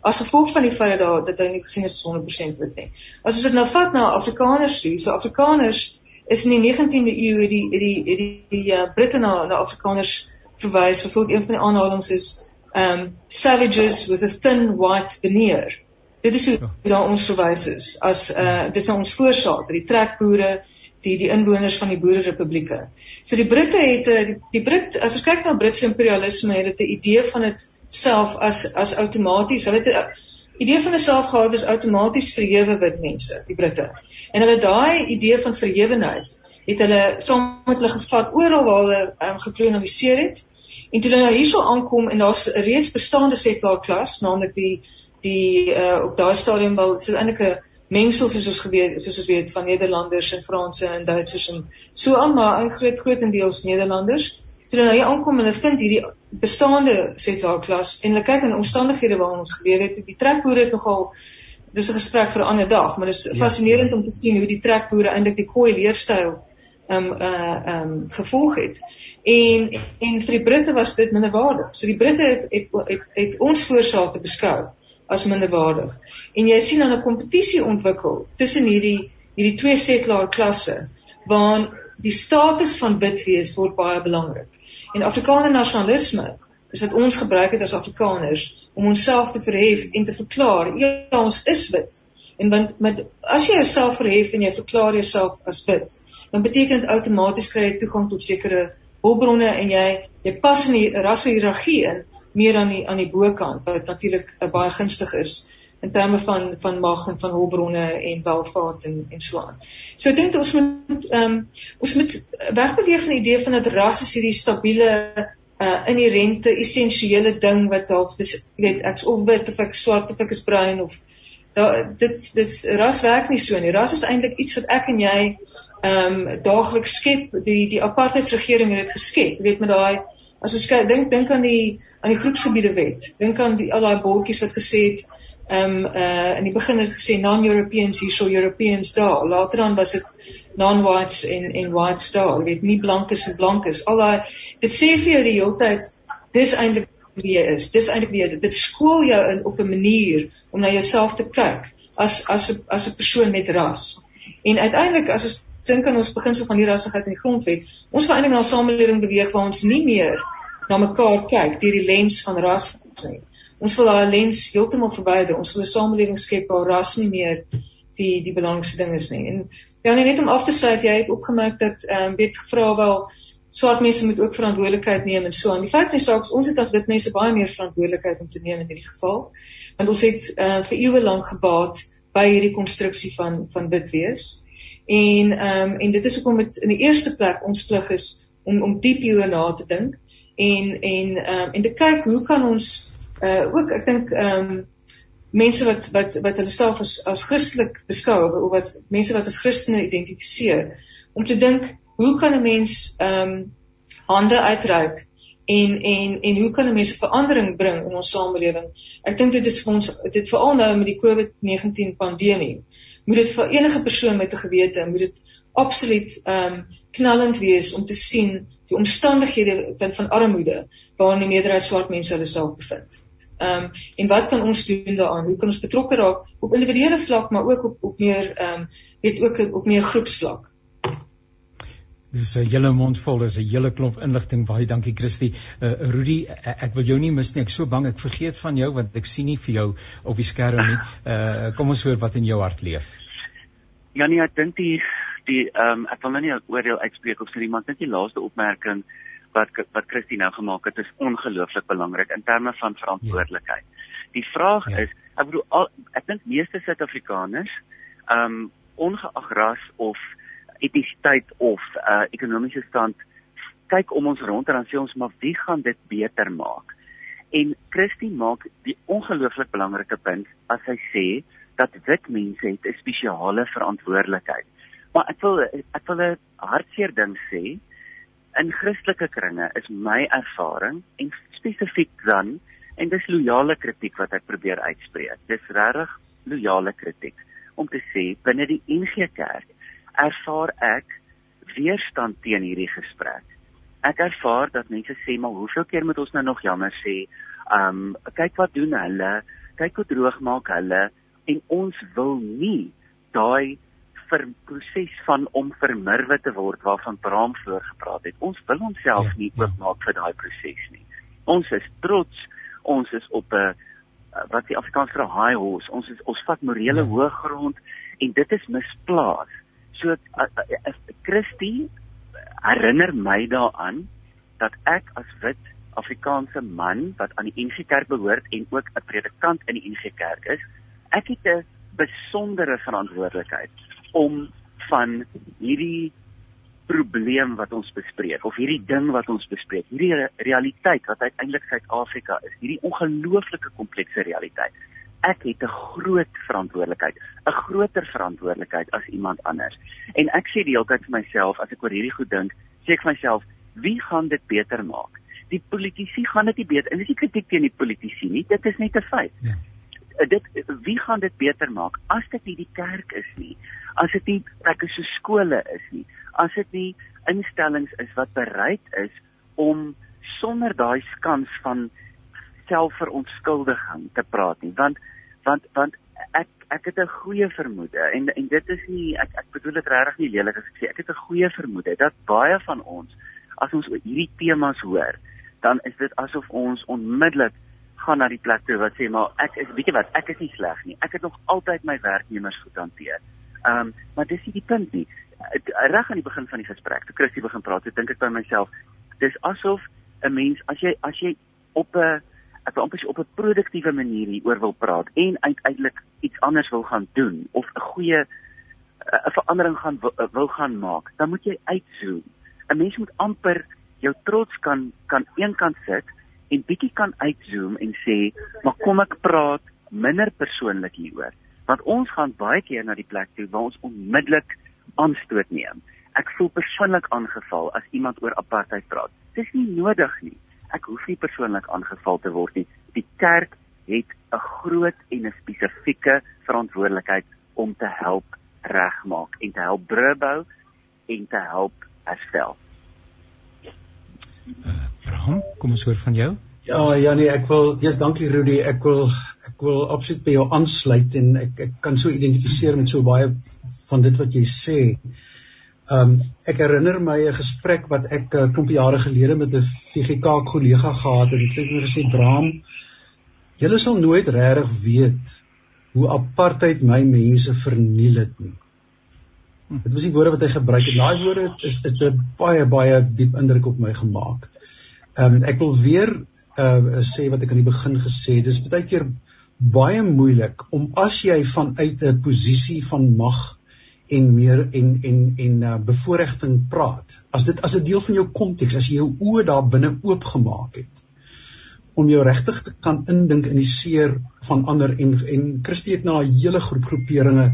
As gevolg van die feit dat dat hulle nie gesien is as 100% wit nie. As ons dit nou vat na Afrikaners toe, so Afrikaners is in die 19de eeu het die het die het die, die uh, Britte na na Afrikaners verwys. Byvoorbeeld een van die aanhalinge is um, savages with a thin white veneer. Dit is hoe ja. ons verwys is as uh dis nou ons voorsaat, die trekboere, die die inwoners van die boererepublieke. So die Britte het uh, die, die Brit as ons kyk na Britse imperialisme, het dit 'n idee van dit self as as outomaties. Hulle het 'n idee van hulself gehad as outomaties verhewe wit mense, die Britte. En hulle daai idee van verhewenheid het hulle saam met hulle gevat oral waar hulle um, gekoloniseer het. En toe hulle nou hierso aankom en daar's 'n reeds bestaande settler klas, naamlik die die uh, op daai stadium wel so eintlik 'n mengsel soos ons geweet soos ons weet van Nederlanders en Franse en Duitsers en so aan maar 'n groot grootendeels Nederlanders. Toe hulle hier aankom en hulle vind hierdie bestaande settler klas en hulle kyk in omstandighede waarin ons geleef het, die trekboere het nogal dis 'n gesprek vir 'n ander dag, maar dit is ja, fascinerend om te sien hoe die trekboere eintlik die koei leerstyl ehm um, uh um, gevolg het. En en vir die Britte was dit minderwaardig. So die Britte het het, het, het ons voorsaake beskou as minderwaardig. En jy sien dan 'n kompetisie ontwikkel tussen hierdie hierdie twee settler klasse waar die status van wit wees word baie belangrik. En Afrikaner nasionalisme is wat ons gebruik het as Afrikaners om onsself te verhef en te verklaar, ja, ons is wit. En want met as jy jouself verhef en jy verklaar jouself as wit, dan beteken dit outomaties kry jy toegang tot sekere hulpbronne en jy jy pas in die rasse-hiërargie in meer aan die aan die bokant wat natuurlik uh, baie gunstig is in terme van van mag en van hulpbronne en welvaart en en so aan. So ek dink ons moet ehm um, ons moet wegbeweeg van die idee van dat ras is hierdie stabiele uh inherente essensiële ding wat half dis weet ek's of wit of ek swart of ek is bruin of da, dit dit ras werk nie so nie. Ras is eintlik iets wat ek en jy ehm um, daagliks skep. Die die apartheidsregering het dit geskep. Jy weet met daai As ons kyk dink dink aan die aan die groepsgebiede wet. Dink aan die al daai bordjies wat gesê het ehm um, uh in die begin het gesê non-Europeans hier so Europeans daar. Later dan was dit non-whites en en whites daar, weet nie blankes en blankes. Al daai dit sê vir jou die hele tyd dis eintlik wie jy is. Dis eintlik wie jy is. Dit skool jou in op 'n manier om na jouself te kyk as as 'n as 'n persoon met ras. En uiteindelik as ons dink aan ons beginsel van die rassigheid in die grondwet, ons wil eintlik na 'n samelewing beweeg waar ons nie meer na mekaar kyk deur die lens van ras nie. Ons wil daai lens heeltemal verwyder. Ons wil 'n samelewing skep waar ras nie meer die die belangrikste ding is nie. En ja, net om af te sluit, jy het opgemerk dat ehm um, weet gevra wel swart mense moet ook verantwoordelikheid neem en so aan. Die feit is saaks ons het as wit mense baie meer verantwoordelikheid om te neem in hierdie geval. Want ons het uh, vir eeue lank gebaat by hierdie konstruksie van van wit wees. En ehm um, en dit is hoekom dit in die eerste plek ons plig is om om diep hieroor na te dink en en ehm um, en te kyk hoe kan ons uh ook ek dink ehm um, mense wat wat wat hulle self as as Christelik beskou of as mense wat as Christene identifiseer om te dink hoe kan 'n mens ehm um, hande uitreik en en en hoe kan 'n mens verandering bring in ons samelewing? Ek dink dit is vir ons dit veral nou met die COVID-19 pandemie moet dit vir enige persoon met 'n gewete moet dit absoluut ehm um, knallend wees om te sien die omstandighede van van armoede waarin die meerderheid swart mense hulle self bevind. Ehm um, en wat kan ons doen daaraan? Hoe kan ons betrokke raak op individuele vlak maar ook op op meer ehm um, weet ook op meer groepsvlak? Dis 'n hele mond vol, dis 'n hele klomp inligting. Baie dankie Christie. Uh Rudy, ek wil jou nie mis nie. Ek so bang ek vergeet van jou want ek sien nie vir jou op die skerm nie. Uh kom ons hoor wat in jou hart leef. Janie, ek dink die die ehm um, ek wil nou nie oordeel uitspreek of so iemand net die laaste opmerking wat wat Christie nou gemaak het is ongelooflik belangrik in terme van verantwoordelikheid. Ja. Die vraag ja. is, ek bedoel al, ek dink meeste Suid-Afrikaners ehm um, ongeag ras of etnisiteit of uh ekonomiese stand kyk om ons rond en dan sê ons maar wie gaan dit beter maak? En Christie maak die ongelooflik belangrike punt as hy sê dat wit mense het 'n spesiale verantwoordelikheid. Maar ek wil ek wil 'n hartseer ding sê. In Christelike kringe is my ervaring en spesifiek dan en dis loyale kritiek wat ek probeer uitspreek. Dis regtig loyale kritiek om te sê binne die NG Kerk ervaar ek weerstand teen hierdie gesprek. Ek ervaar dat mense sê maar hoeveel keer moet ons nou nog jammer sê? Um kyk wat doen hulle? Kyk hoe droog maak hulle en ons wil nie daai vir proses van om vermurwe te word waarvan Bram voor gepraat het. Ons wil onsself ja, nie ja. oopmaak vir daai proses nie. Ons is trots. Ons is op 'n wat die Afrikaans vir 'n high horse. Ons is ons vat morele ja. hoëgrond en dit is misplaas. So as Christie herinner my daaraan dat ek as wit Afrikaanse man wat aan die NG Kerk behoort en ook 'n predikant in die NG Kerk is, ek het 'n besondere verantwoordelikheid om van hierdie probleem wat ons bespreek of hierdie ding wat ons bespreek, hierdie realiteit wat uiteindelik Suid-Afrika is, hierdie ongelooflike komplekse realiteit ek het 'n groot verantwoordelikheid, 'n groter verantwoordelikheid as iemand anders. En ek sê die hele tyd vir myself as ek oor hierdie goed dink, sê ek vir myself, wie gaan dit beter maak? Die politici gaan dit nie beter. En dis nie kritiek teen die politici nie, dit is net 'n feit. Ja. Dit wie gaan dit beter maak as dit nie die kerk is nie, as dit nie plekke so skole is nie, as dit nie instellings is wat bereid is om sonder daai skans van selfverontskuldiging te praat nie want want want ek ek het 'n goeie vermoede en en dit is nie ek ek bedoel dit regtig nie lelik as ek sê ek het 'n goeie vermoede dat baie van ons as ons oor hierdie temas hoor dan is dit asof ons onmiddellik gaan na die plek toe wat sê maar ek is weet jy wat ek is nie sleg nie. Ek het nog altyd my werknemers goed hanteer ehm um, maar dis nie die punt nie. Reg aan die begin van die gesprek toe Christie begin praat het dink ek by myself dis asof 'n mens as jy as jy op 'n ek wil amper op 'n produktiewe manier hieroor wil praat en uiteindelik iets anders wil gaan doen of 'n goeie 'n verandering gaan wil gaan maak, dan moet jy uitzoom. 'n Mens moet amper jou trots kan kan eenkant sit en bietjie kan uitzoom en sê, "Maar kom ek praat minder persoonlik hieroor." Want ons gaan baie keer na die plek toe waar ons onmiddellik aanstoot neem. Ek voel persoonlik aangeval as iemand oor apartheid praat. Dis nie nodig nie ek hoef nie persoonlik aangeval te word nie. Die kerk het 'n groot en 'n spesifieke verantwoordelikheid om te help regmaak en te help brûe bou en te help herstel. Uh, Bram, kom ons hoor van jou. Ja, ja nee, ek wil, jy's dankie Rudy. Ek wil ek wil absoluut by jou aansluit en ek ek kan so identifiseer met so baie van dit wat jy sê. Ehm um, ek herinner my 'n gesprek wat ek 'n uh, klompie jare gelede met 'n VGK kollega gehad het en ek het hom gesê Bram, julle sal nooit regtig weet hoe apartheid my mense verniel het nie. Dit was die woorde wat hy gebruik het. Daai woorde is dit 'n baie baie diep indruk op my gemaak. Ehm um, ek wil weer uh sê wat ek aan die begin gesê het. Dis baie keer baie moeilik om as jy vanuit 'n posisie van mag en meer en en en uh bevoordiging praat. As dit as 'n deel van jou konteks, as jy jou oë daar binne oopgemaak het om jou regtig te kan indink in die seer van ander en en Christus het na 'n hele groep groeperinge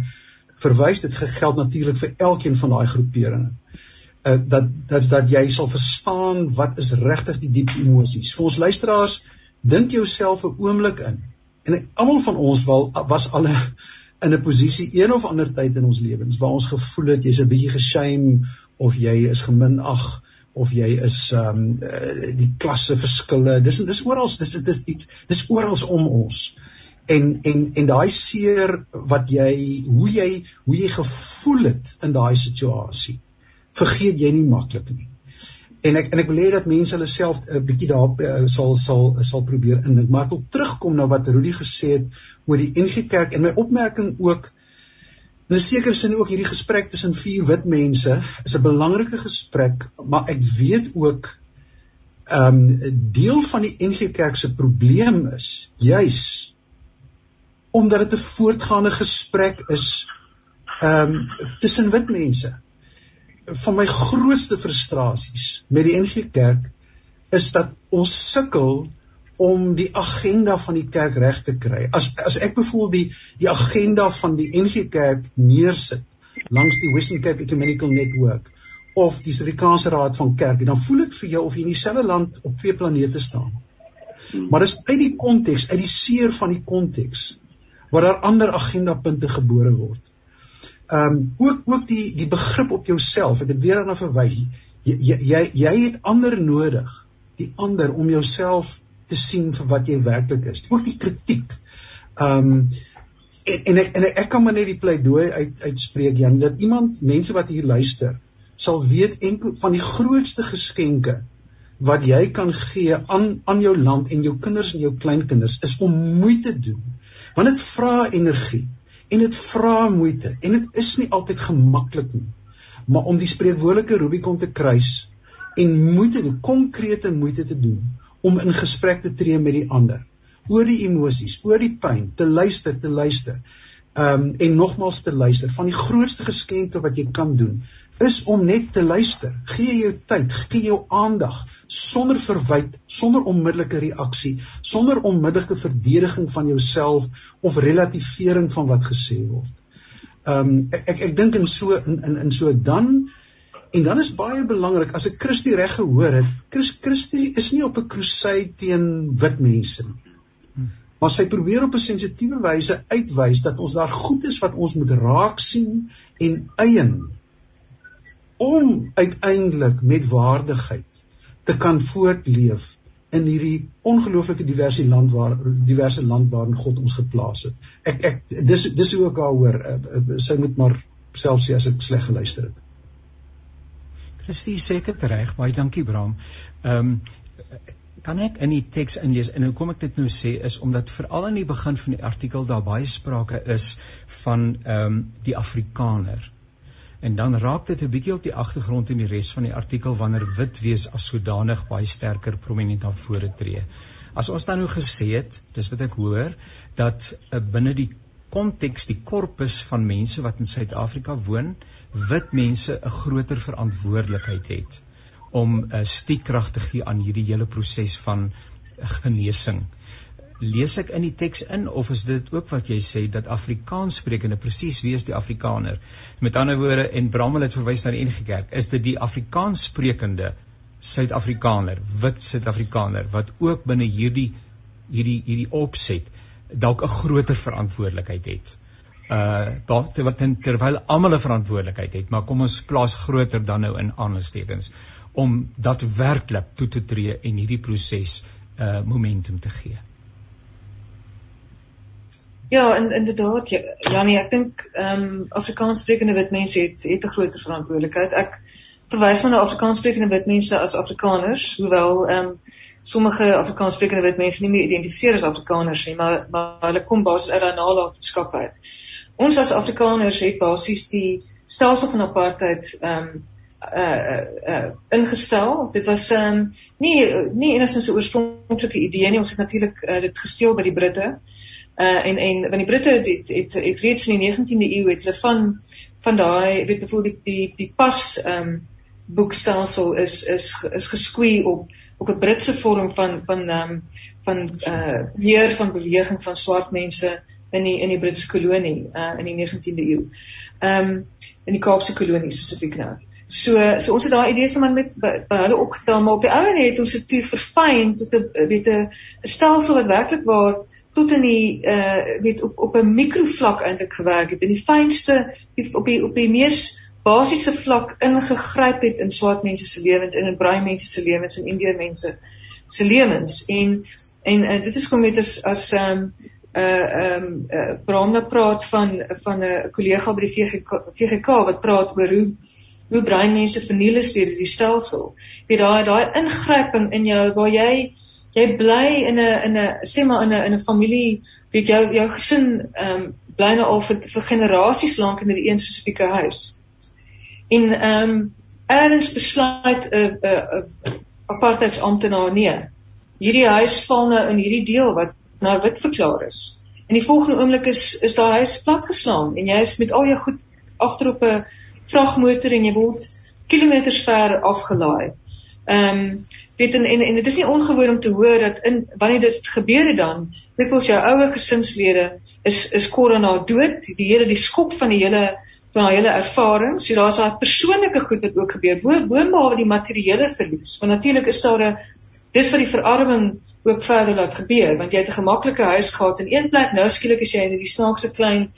verwys dit geld natuurlik vir elkeen van daai groeperinge uh, dat dat dat jy sal verstaan wat is regtig die diep emosies vir ons luisteraars dink jouself 'n oomblik in en almal van ons wel was al in 'n posisie een of ander tyd in ons lewens waar ons gevoel het jy's 'n bietjie geshame of jy is geminag of jy is ehm um, uh, die klasse verskille. Dis dis oral dis dis iets dis oral om ons. En en en daai seer wat jy hoe jy hoe jy gevoel het in daai situasie vergeet jy nie maklik nie en ek en ek wil hê dat mense hulle self 'n uh, bietjie daar uh, sal sal sal probeer indink maar ek wil terugkom na wat Rudy gesê het oor die NG Kerk en my opmerking ook In 'n sekere sin ook hierdie gesprek tussen vier wit mense is 'n belangrike gesprek, maar ek weet ook ehm um, deel van die NG Kerk se probleem is juis omdat dit 'n voortgaande gesprek is ehm um, tussen wit mense. Van my grootste frustrasies met die NG Kerk is dat ons sukkel om die agenda van die kerk reg te kry. As as ek byvoorbeeld die die agenda van die NG Kerk neersit langs die Western Cape Ecumenical Network of die Suid-Afrikaanse Raad van Kerke, dan voel dit vir jou of jy in dieselfde land op twee planete staan. Maar dis uit die konteks, uit die seer van die konteks waar daar ander agenda punte gebore word. Ehm um, ook ook die die begrip op jouself, het weer daarna verwys. Jy jy jy het ander nodig, die ander om jouself te sien vir wat jy werklik is. Ook die kritiek. Ehm um, en en ek en ek kan maar net die pleidooi uit uitspreek Jan dat iemand mense wat hier luister sal weet enkel van die grootste geskenke wat jy kan gee aan aan jou land en jou kinders en jou kleinkinders is om moeite doen. Want dit vra energie en dit vra moeite en dit is nie altyd gemaklik nie. Maar om die spreekwoordelike Rubicon te kruis en moeite, die konkrete moeite te doen om in gesprek te tree met die ander oor die emosies, oor die pyn, te luister, te luister. Um, en nogmaals te luister. Van die grootste geskenke wat jy kan doen is om net te luister. Gee jou tyd, gee jou aandag sonder verwyd, sonder onmiddellike reaksie, sonder onmiddellike verdediging van jouself of relativering van wat gesê word. Um, ek ek, ek dink in so in in in so dan En dan is baie belangrik as ek Christus reg gehoor het, Christus is nie op 'n crusade teen wit mense nie. Maar sy probeer op 'n sensitiewe wyse uitwys dat ons daar goed is wat ons moet raak sien en eien om uiteindelik met waardigheid te kan voortleef in hierdie ongelooflike diverse land waar diverse land waarin God ons geplaas het. Ek ek dis dis hoe ek daaroor uh, uh, sy moet maar self sê as ek sleg geluister het. Christie seker reg, baie dankie Bram. Ehm um, kan ek in die teks inlees en hoekom ek dit nou sê is omdat veral aan die begin van die artikel daar baie sprake is van ehm um, die Afrikaner. En dan raak dit 'n bietjie op die agtergrond in die res van die artikel wanneer wit wees as sodanig baie sterker prominent aan vore tree. As ons dan nou gesê het, dis wat ek hoor, dat uh, binne die konteks die korpus van mense wat in Suid-Afrika woon, wit mense 'n groter verantwoordelikheid het om 'n uh, stiekrag te gee aan hierdie hele proses van genesing. Lees ek in die teks in of is dit ook wat jy sê dat Afrikaans sprekende presies wie is die Afrikaner? Met ander woorde en Bramel het verwys na die enige kerk, is dit die Afrikaans sprekende Suid-Afrikaner, wit Suid-Afrikaner wat ook binne hierdie hierdie hierdie opset dalk 'n groter verantwoordelikheid het uh terwyl terwyl almal 'n verantwoordelikheid het, maar kom ons plaas groter dan nou in aanstekens om daadwerklik toe te tree en hierdie proses uh momentum te gee. Ja, in, inderdaad, ja, Janie, ek dink ehm um, Afrikaanssprekende wit mense het het 'n groter verantwoordelikheid. Ek verwys maar na Afrikaanssprekende wit mense as Afrikaners, hoewel ehm um, sommige Afrikaanssprekende wit mense nie meer identifiseer as Afrikaners nie, maar maar hulle kom basies uit daai nalatenskap uit. Ons as Afrikaners het basies die stelsel van apartheid ehm um, uh uh ingestel. Dit was um, nie nie enigstens 'n oorspronklike idee nie. Ons het natuurlik uh, dit gesteel by die Britte. Uh en en want die Britte het het, het, het reeds in die 19de eeu het hulle van van daai weet byvoorbeeld die die die pas um, boekstelsel is is is geskwee op op 'n Britse vorm van van um, van uh leer van beweging van swart mense in die in die Britse kolonie uh in die 19de eeu. Um, in die Kaapse kolonie spesifiek nou. So so ons het daai idees sommer met by, by hulle opgetel maar op die ouene het ons dit verfyn tot 'n weet 'n stelsel wat werklik waar tot in die uh weet op op 'n mikrovlak eintlik gewerk het. In die fynste op die op die mees basiese vlak ingegryp het in swart mense se lewens en in bruin mense se lewens en indiër mense se lewens en en uh, dit is kom met as as um uh um uh, Bramna praat van van 'n uh, kollega by die VGK, VGK wat praat oor hoe hoe breinmense verniel is deur die stelsel. Jy daai daai ingryping in jou waar jy jy bly in 'n in 'n sê maar in 'n in 'n familie, weet jou jou gesin ehm um, bly nou al vir, vir generasies lank in hierdie een spesifieke huis. En ehm um, erns besluit 'n 'n 'n apartheidsamptenaar nee. Hierdie huis val nou in hierdie deel wat nou wit verklaar is. En die volgende oomblik is is daai huis platgeslaan en jy is met al jou goed agterop 'n vragmotor en jy word kilometers ver afgelaai. Ehm um, weet en, en en dit is nie ongewoon om te hoor dat in wanneer dit gebeur het dan, dikwels jou ouer gesinslede is is korona dood, die hele die skok van die hele van haar hele ervaring. So daar's daai persoonlike goed wat ook gebeur. Bo boonbehalwe die materiële verlies. Want natuurlik is daar 'n dis wat die verarming ook verder laat gebeur, want jy het 'n gemaklike huis gehad in een plek, nou skielik is jy in hierdie snaakse klein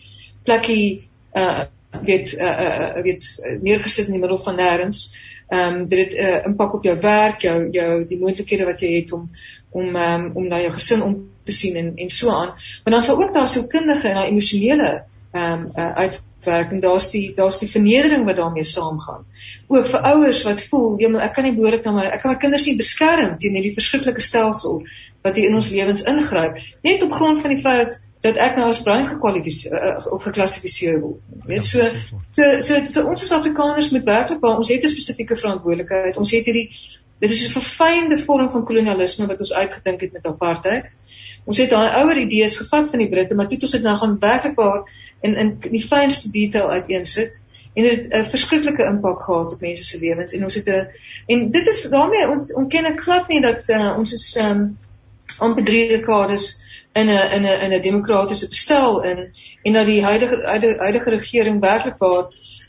plekkie uh weet uh, uh weet neergesit in die middel van nêrens. Ehm um, dit het 'n uh, impak op jou werk, jou jou die moontlikhede wat jy het om om um, om na jou gesin om te sien en en so aan. Maar dan sal ook daar so kundige en daai emosionele ehm um, uh, uitwerking. Daar's die daar's die vernedering wat daarmee saamgaan. Ook vir ouers wat voel, jy moet ek kan nie behoorlik na my ek kan my kinders nie beskerm teen hierdie verskriklike stelsel wat hier in ons lewens ingryp net op grond van die feit dat ek nou as bruin gekwalifiseer uh, of geklassifiseer word. Weet so, so so so ons as Afrikaners moet werklik waar ons het 'n spesifieke verantwoordelikheid. Ons het hierdie dit is 'n verfynde vorm van kolonialisme wat ons uitgedink het met apartheid. Ons het daai ouer idees gevat van die Britte, maar toe het ons dit nou gaan werklik waar in in die fynste detail uiteensit en dit het 'n verskriklike impak gehad op mense se lewens en ons het 'n en dit is daarmee ons ontken ek glad nie dat uh, ons is um amper 3 dekades in 'n in 'n in 'n demokratiese bestel in en dat die huidige huidige regering werklik waar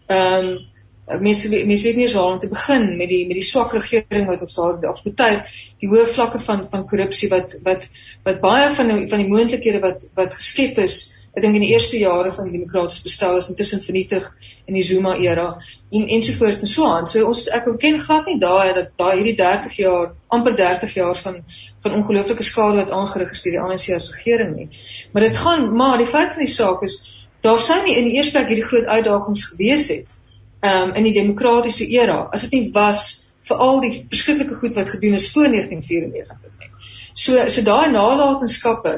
ehm um, mense mense weet nie hoe om te begin met die met die swak regering wat ons daar of baie die hoë vlakke van van korrupsie wat wat wat baie van die, van die moontlikhede wat wat geskep is ek dink in die eerste jare van die demokratiese bestel is intussen vernietig in die Zuma era en ensovoorts en so aan. So ons ek ken glad nie daai dat daai hierdie 30 jaar, amper 30 jaar van van ongelooflike skade wat aangerig is deur die ANC as regering nie. Maar dit gaan maar die feit van die saak is daar sou nie in die eerste plek hierdie groot uitdagings gewees het um, in die demokratiese era as dit nie was vir al die verskriklike goed wat gedoen is voor 1994 nie. So so daai nalatenskappe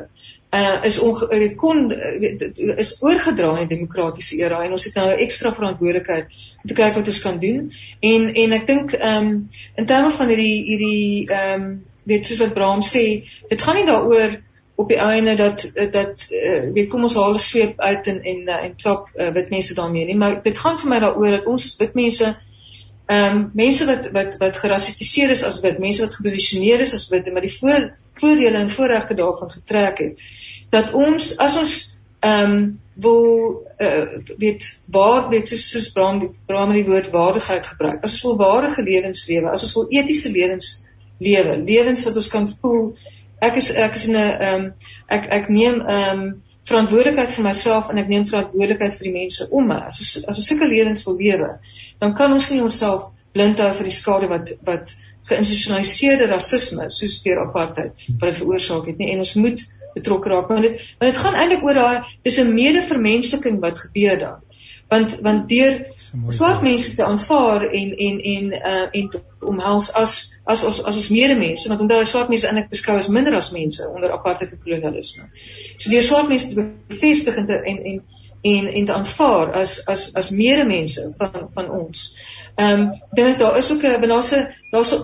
uh is dit kon uh, is oorgedra in die demokratiese era en ons het nou 'n ekstra verantwoordelikheid om te kyk wat ons kan doen. En en ek dink ehm um, in terme van hierdie hierdie ehm um, weet soos wat Braam sê dit gaan nie daaroor op die einde dat dat uh, weet kom ons haal 'n sweep uit en en uh, en klap uh, wit mense daarmee nie. Maar dit gaan vir my daaroor dat ons wit mense ehm um, mense wat wat wat gerassifiseer is as wit mense wat geposisioneer is as wit en met die voor voordele en voorregte daarvan getrek het dat ons as ons ehm um, wil uh, weet waar weet soos, soos Bram die Bram die woord waardigheid gebruik. As ons wil waardige lewens lewe, as ons wil etiese lewens lewe, lewens wat ons kan voel ek is ek is in 'n ehm um, ek ek neem ehm um, verantwoordelikheid vir myself en ek neem verantwoordelikheid vir die mense om my. As ons as ons sulke lewens wil lewe, dan kan ons nie onsself blind hou vir die skade wat wat geïnstitusionaliseerde rasisme soos deur apartheid wat dit veroorsaak het nie en ons moet betrokke raak want dit want dit gaan eintlik oor daai dis 'n medevermensliking wat gebeur dan want want deur swart mense te aanvaar en en en uh en te omhels as as as as ons medemense want onthou swart mense eintlik beskou as minder as mense onder apartheid kolonialisme. So deur swart mense te bevestig en te en en en en te aanvaar as as as medemense van van ons. Ehm um, dink daar is ook 'n daar's 'n daar's 'n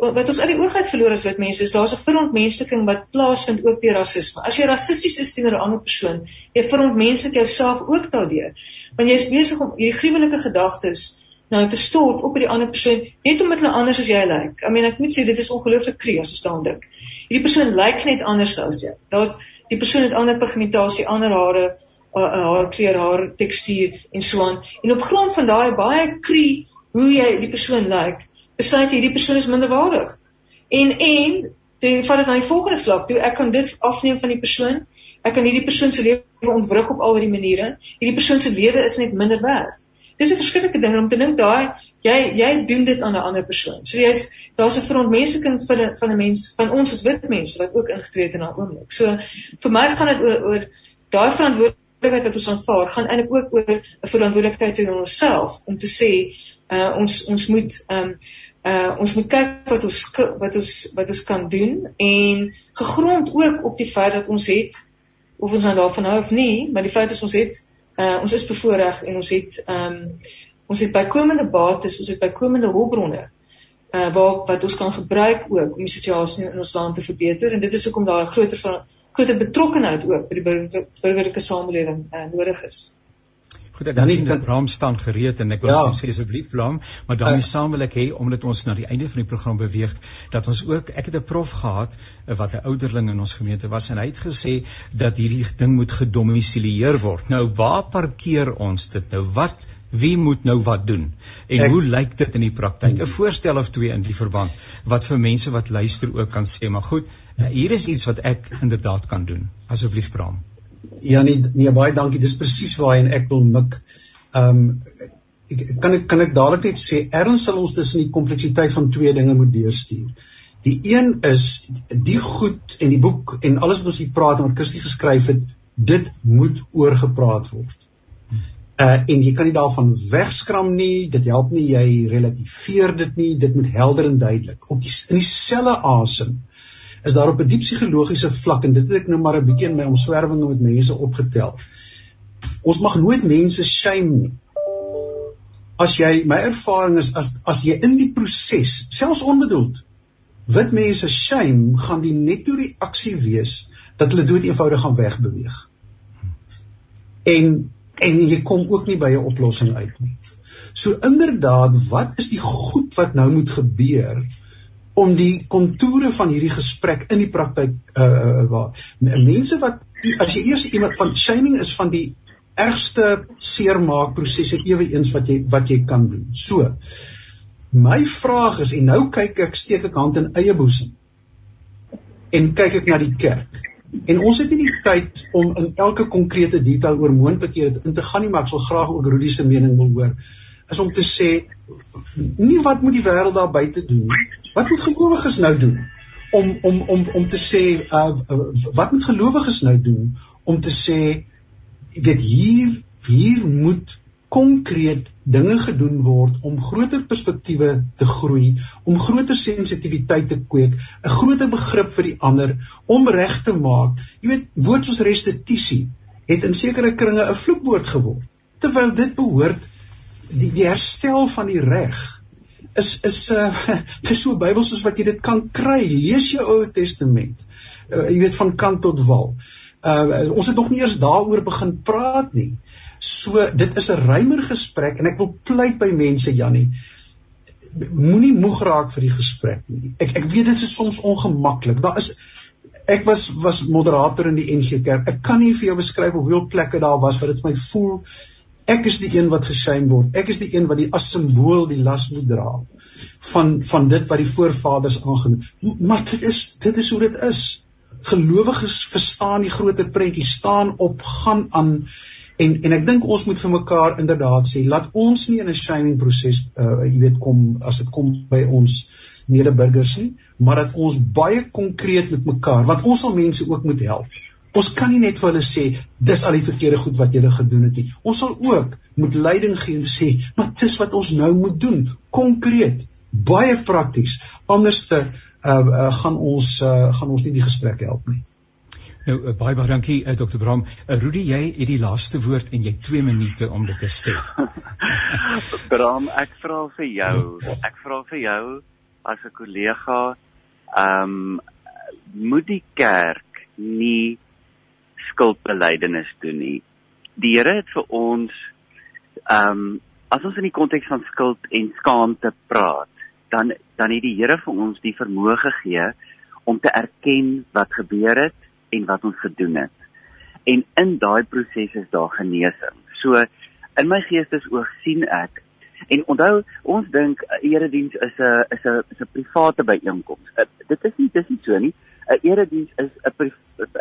wat ons uit die oog uit verloor as wit mense is daar's 'n verontmensliking wat plaasvind ook deur rasisme. As jy rassisties is teenoor 'n ander persoon, jy verontmenslik jouself ook daardeur. Want jy is besig om hierdie gruwelike gedagtes nou te stort op by die ander persoon net omdat hulle anders as jy lyk. I mean ek moet sê dit is ongelooflik kreus as jy staan dink. Hierdie persoon lyk net anders as jy. Daar die persoon het ander pigmentasie, ander hare, haar kleur, haar tekstuur en so aan. En op grond van daai baie kree hoe jy die persoon lyk, besluit hierdie persoon is minderwaardig. En en dan vat dit na die volgende vlak toe. Ek kan dit afneem van die persoon. Ek kan hierdie persoon se lewe ontwrig op al die maniere. Hierdie persoon se lewe is net minder werd. Dis 'n verskriklike ding om te dink daai jy jy doen dit aan 'n ander persoon. So jy's daar's 'n verontmensiking van van 'n mens van ons as wit mense wat ook ingetree het in daai oomblik. So vir my gaan dit oor oor daai verantwoordelikheid wat ons aanvaar, gaan eintlik ook oor 'n verantwoordelikheid teenoor onsself om te sê uh ons ons moet ehm um, uh ons moet kyk wat ons wat ons wat ons kan doen en gegrond ook op die feit dat ons het of ons nou daarvan hou of nie, maar die feit is ons het uh ons is bevoordeel en ons het um ons het bykomende bates, ons het bykomende hulpbronne uh waar wat ons kan gebruik ook om die situasie in ons land te verbeter en dit is hoekom daar 'n groter van groter betrokkenheid ook by die burgerlike samelewing uh, nodig is. Goed, ek dan sien dat Bram staan gereed en ek wil ja. sê asseblief Bram, maar dan uh, saam wil ek hê omdat ons na die einde van die program beweeg dat ons ook ek het 'n prof gehad eh, wat 'n ouderling in ons gemeente was en hy het gesê dat hierdie ding moet gedomisileer word. Nou waar parkeer ons dit nou? Wat wie moet nou wat doen? En ek, hoe lyk dit in die praktyk? 'n Voorstel of twee in die verband wat vir mense wat luister ook kan sê, maar goed, eh, hier is iets wat ek inderdaad kan doen. Asseblief Bram. Ja nee, nee baie dankie. Dis presies waarheen ek wil mik. Ehm um, ek kan ek kan ek dadelik net sê erns sal ons tussen die kompleksiteit van twee dinge moet deurstuur. Die een is die goed en die boek en alles wat ons hier praat en wat Christie geskryf het, dit moet oorgepraat word. Uh en jy kan nie daarvan wegskram nie, dit help nie jy relativeer dit nie, dit moet helder en duidelik. Op die in dieselfde asem is daar op 'n diep psigologiese vlak en dit het ek nou maar 'n bietjie in my omswervinge met mense opgetel. Ons mag nooit mense shame nie. As jy my ervaring is as as jy in die proses, selfs onbedoeld, wit mense shame, gaan die netto reaksie wees dat hulle dood eenvoudig gaan wegbeweeg. En en jy kom ook nie by 'n oplossing uit nie. So inderdaad, wat is die goed wat nou moet gebeur om die kontoure van hierdie gesprek in die praktyk uh waar mense wat as jy eers iemand van shaming is van die ergste seermaak prosesse ewe eens wat jy wat jy kan doen. So my vraag is en nou kyk ek steek ek hand in eie boesem en kyk ek na die kerk. En ons het nie die tyd om in elke konkrete detail oor moontlikhede in te gaan nie, maar ek sal graag ook Rudy se mening wil hoor. Is om te sê nie wat moet die wêreld daar buite doen nie, Wat moet gelowiges nou doen om om om om te sê uh, wat moet gelowiges nou doen om te sê jy weet hier hier moet konkreet dinge gedoen word om groter perspektiewe te groei, om groter sensitiwiteit te kweek, 'n groter begrip vir die ander, om reg te maak. Jy weet, woord soos restituisie het in sekere kringe 'n vloekwoord geword, terwyl dit behoort die, die herstel van die reg is is uh <laughs> dis so Bybel soos wat jy dit kan kry. Lees jou Ou Testament. Uh, jy weet van kant tot wal. Uh ons het nog nie eers daaroor begin praat nie. So dit is 'n ruimer gesprek en ek wil pleit by mense Jannie moenie moeg raak vir die gesprek nie. Ek ek weet dit is soms ongemaklik. Daar is ek was was moderator in die NG Kerk. Ek kan nie vir jou beskryf op hoeveel plekke daar was wat dit vir my voel Ek is die een wat geshame word. Ek is die een wat die as simbool die las moet dra van van dit wat die voorvaders aangeneem. Maar dit is dit is hoe dit is. gelowiges verstaan die groter prentjie, staan op, gaan aan en en ek dink ons moet vir mekaar inderdaad sê, laat ons nie in 'n shaming proses uh jy weet kom as dit kom by ons medeburgers nie, maar dat ons baie konkreet met mekaar, want ons sal mense ook moet help. Ons kan nie net vir hulle sê dis al die verkeerde goed wat julle gedoen het nie. Ons sal ook moet leiding gee en sê, maar dis wat ons nou moet doen, konkreet, baie prakties. Anderste uh, uh gaan ons uh gaan ons nie die gesprek help nie. Nou uh, baie baie dankie uh, Dr. Bram. Uh, Rudy, jy het die laaste woord en jy 2 minute om dit te sê. <laughs> Bram, ek vra vir jou. Ek vra vir jou as 'n kollega, ehm um, moet die kerk nie skuldbelydenis doen nie. Die Here het vir ons ehm um, as ons in die konteks van skuld en skaamte praat, dan dan het die Here vir ons die vermoë gegee om te erken wat gebeur het en wat ons gedoen het. En in daai proses is daar genesing. So in my geestesoog sien ek en onthou ons dink erediens is 'n is 'n is 'n private byeenkoms. Uh, dit is nie dis nie so nie. 'n Erediens is 'n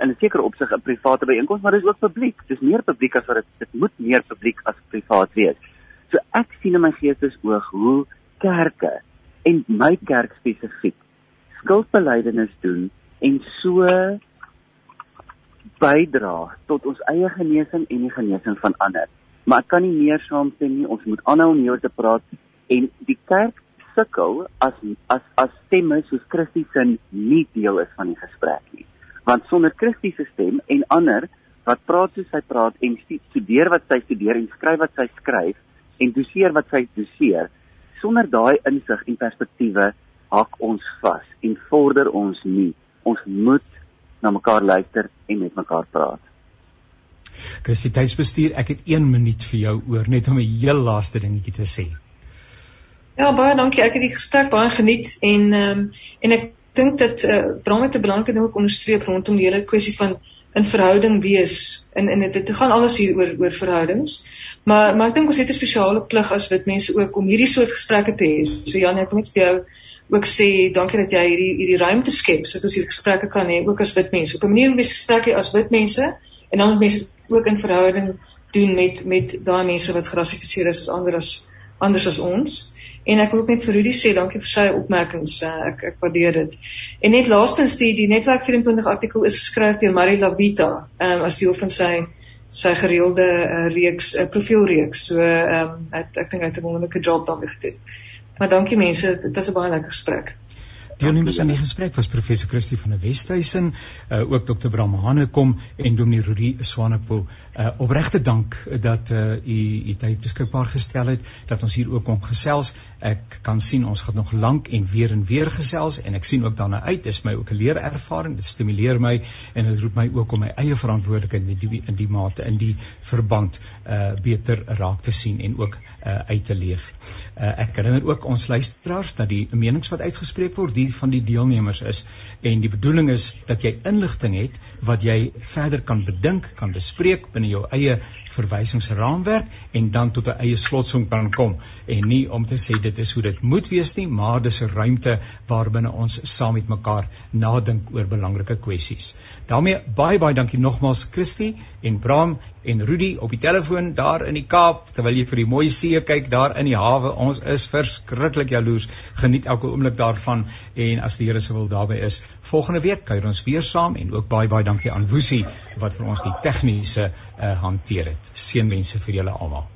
in 'n sekere opsig 'n private byeenkoms, maar dit is ook publiek. Dis meer publiek as wat dit dit moet meer publiek as privaat wees. So ek sien in my geestesoog hoe kerke en my kerk spesifiek skuldbelydenis doen en so bydra tot ons eie genesing en die genesing van ander. Maar ek kan nie meer saamstem nie. Ons moet aanhou om hieroor te praat en die kerk sukkel as as as stemme soos Christus se nie deel is van die gesprek nie. Want sonder Christus se stem en ander wat praat soos hy praat en studeer wat sy studeer en skryf wat sy skryf en doseer wat sy doseer, sonder daai insig en perspektiewe hak ons vas en vorder ons nie. Ons moet na mekaar luister en met mekaar praat. Christie tydsbestuur, ek het 1 minuut vir jou oor net om 'n heel laaste dingetjie te sê. Ja, baie dankie. Ek het die gesprek baie geniet en ehm um, en ek dink dat eh uh, Bram het 'n belangrike ding ook onderstreep rondom die hele kwessie van in verhouding wees en en dit gaan alles hier oor oor verhoudings. Maar maar ek dink ons het 'n spesiale plig as wit mense ook om hierdie soort gesprekke te hê. So Jan, ek wil net vir jou ook sê dankie dat jy hierdie hierdie ruimte skep sodat ons hierdie gesprekke kan hê ook as wit mense. Op 'n manier om die gesprekke as wit mense en dan met mense ook in verhouding doen met met daai mense wat gerassifiseer is as ander as anders as ons. En ek wil ook net vir Rudy sê dankie vir sy opmerkings. Uh, ek ek waardeer dit. En net laastens die die netwerk 24 artikel is geskryf deur Marie Lavita, um, as deel van sy sy gereelde uh, reeks uh, profielreeks. So ehm um, ek ek dink hy het 'n wonderlike job daarmee gedoen. Maar dankie mense, dit was 'n baie lekker gesprek. Deelnemers aan die gesprek was professor Christie van der Westhuizen, uh, ook dokter Bram Hanekom en dominee Rudy Swanepoel. Uh, Opregte dank dat uh, u u tyd beskikbaar gestel het dat ons hier ook kon gesels. Ek kan sien ons gaan nog lank en weer en weer gesels en ek sien ook daarna uit. Dit is my ook 'n leerervaring. Dit stimuleer my en dit roep my ook om my eie verantwoordelikheid in die in die mate in die verband uh beter raak te sien en ook uh uit te leef. Uh ek herinner ook ons luisteraars dat die menings wat uitgespreek word, die van die deelnemers is en die bedoeling is dat jy inligting het wat jy verder kan bedink, kan bespreek binne jou eie verwysingsraamwerk en dan tot 'n eie slotsom kan kom en nie om te sê dit is hoe dit moet wees nie, maar dis 'n ruimte waarbinne ons saam met mekaar nadink oor belangrike kwessies. daarmee baie baie dankie nogmaals Christie en Bram en Rudy op die telefoon daar in die Kaap terwyl jy vir die mooi see kyk daar in die hawe. Ons is verskriklik jaloers. Geniet elke oomblik daarvan en as die Here se wil daarby is, volgende week kuier ons weer saam en ook baie baie dankie aan Woesie wat vir ons die tegniese uh, hanteer het. Seënwense vir julle almal.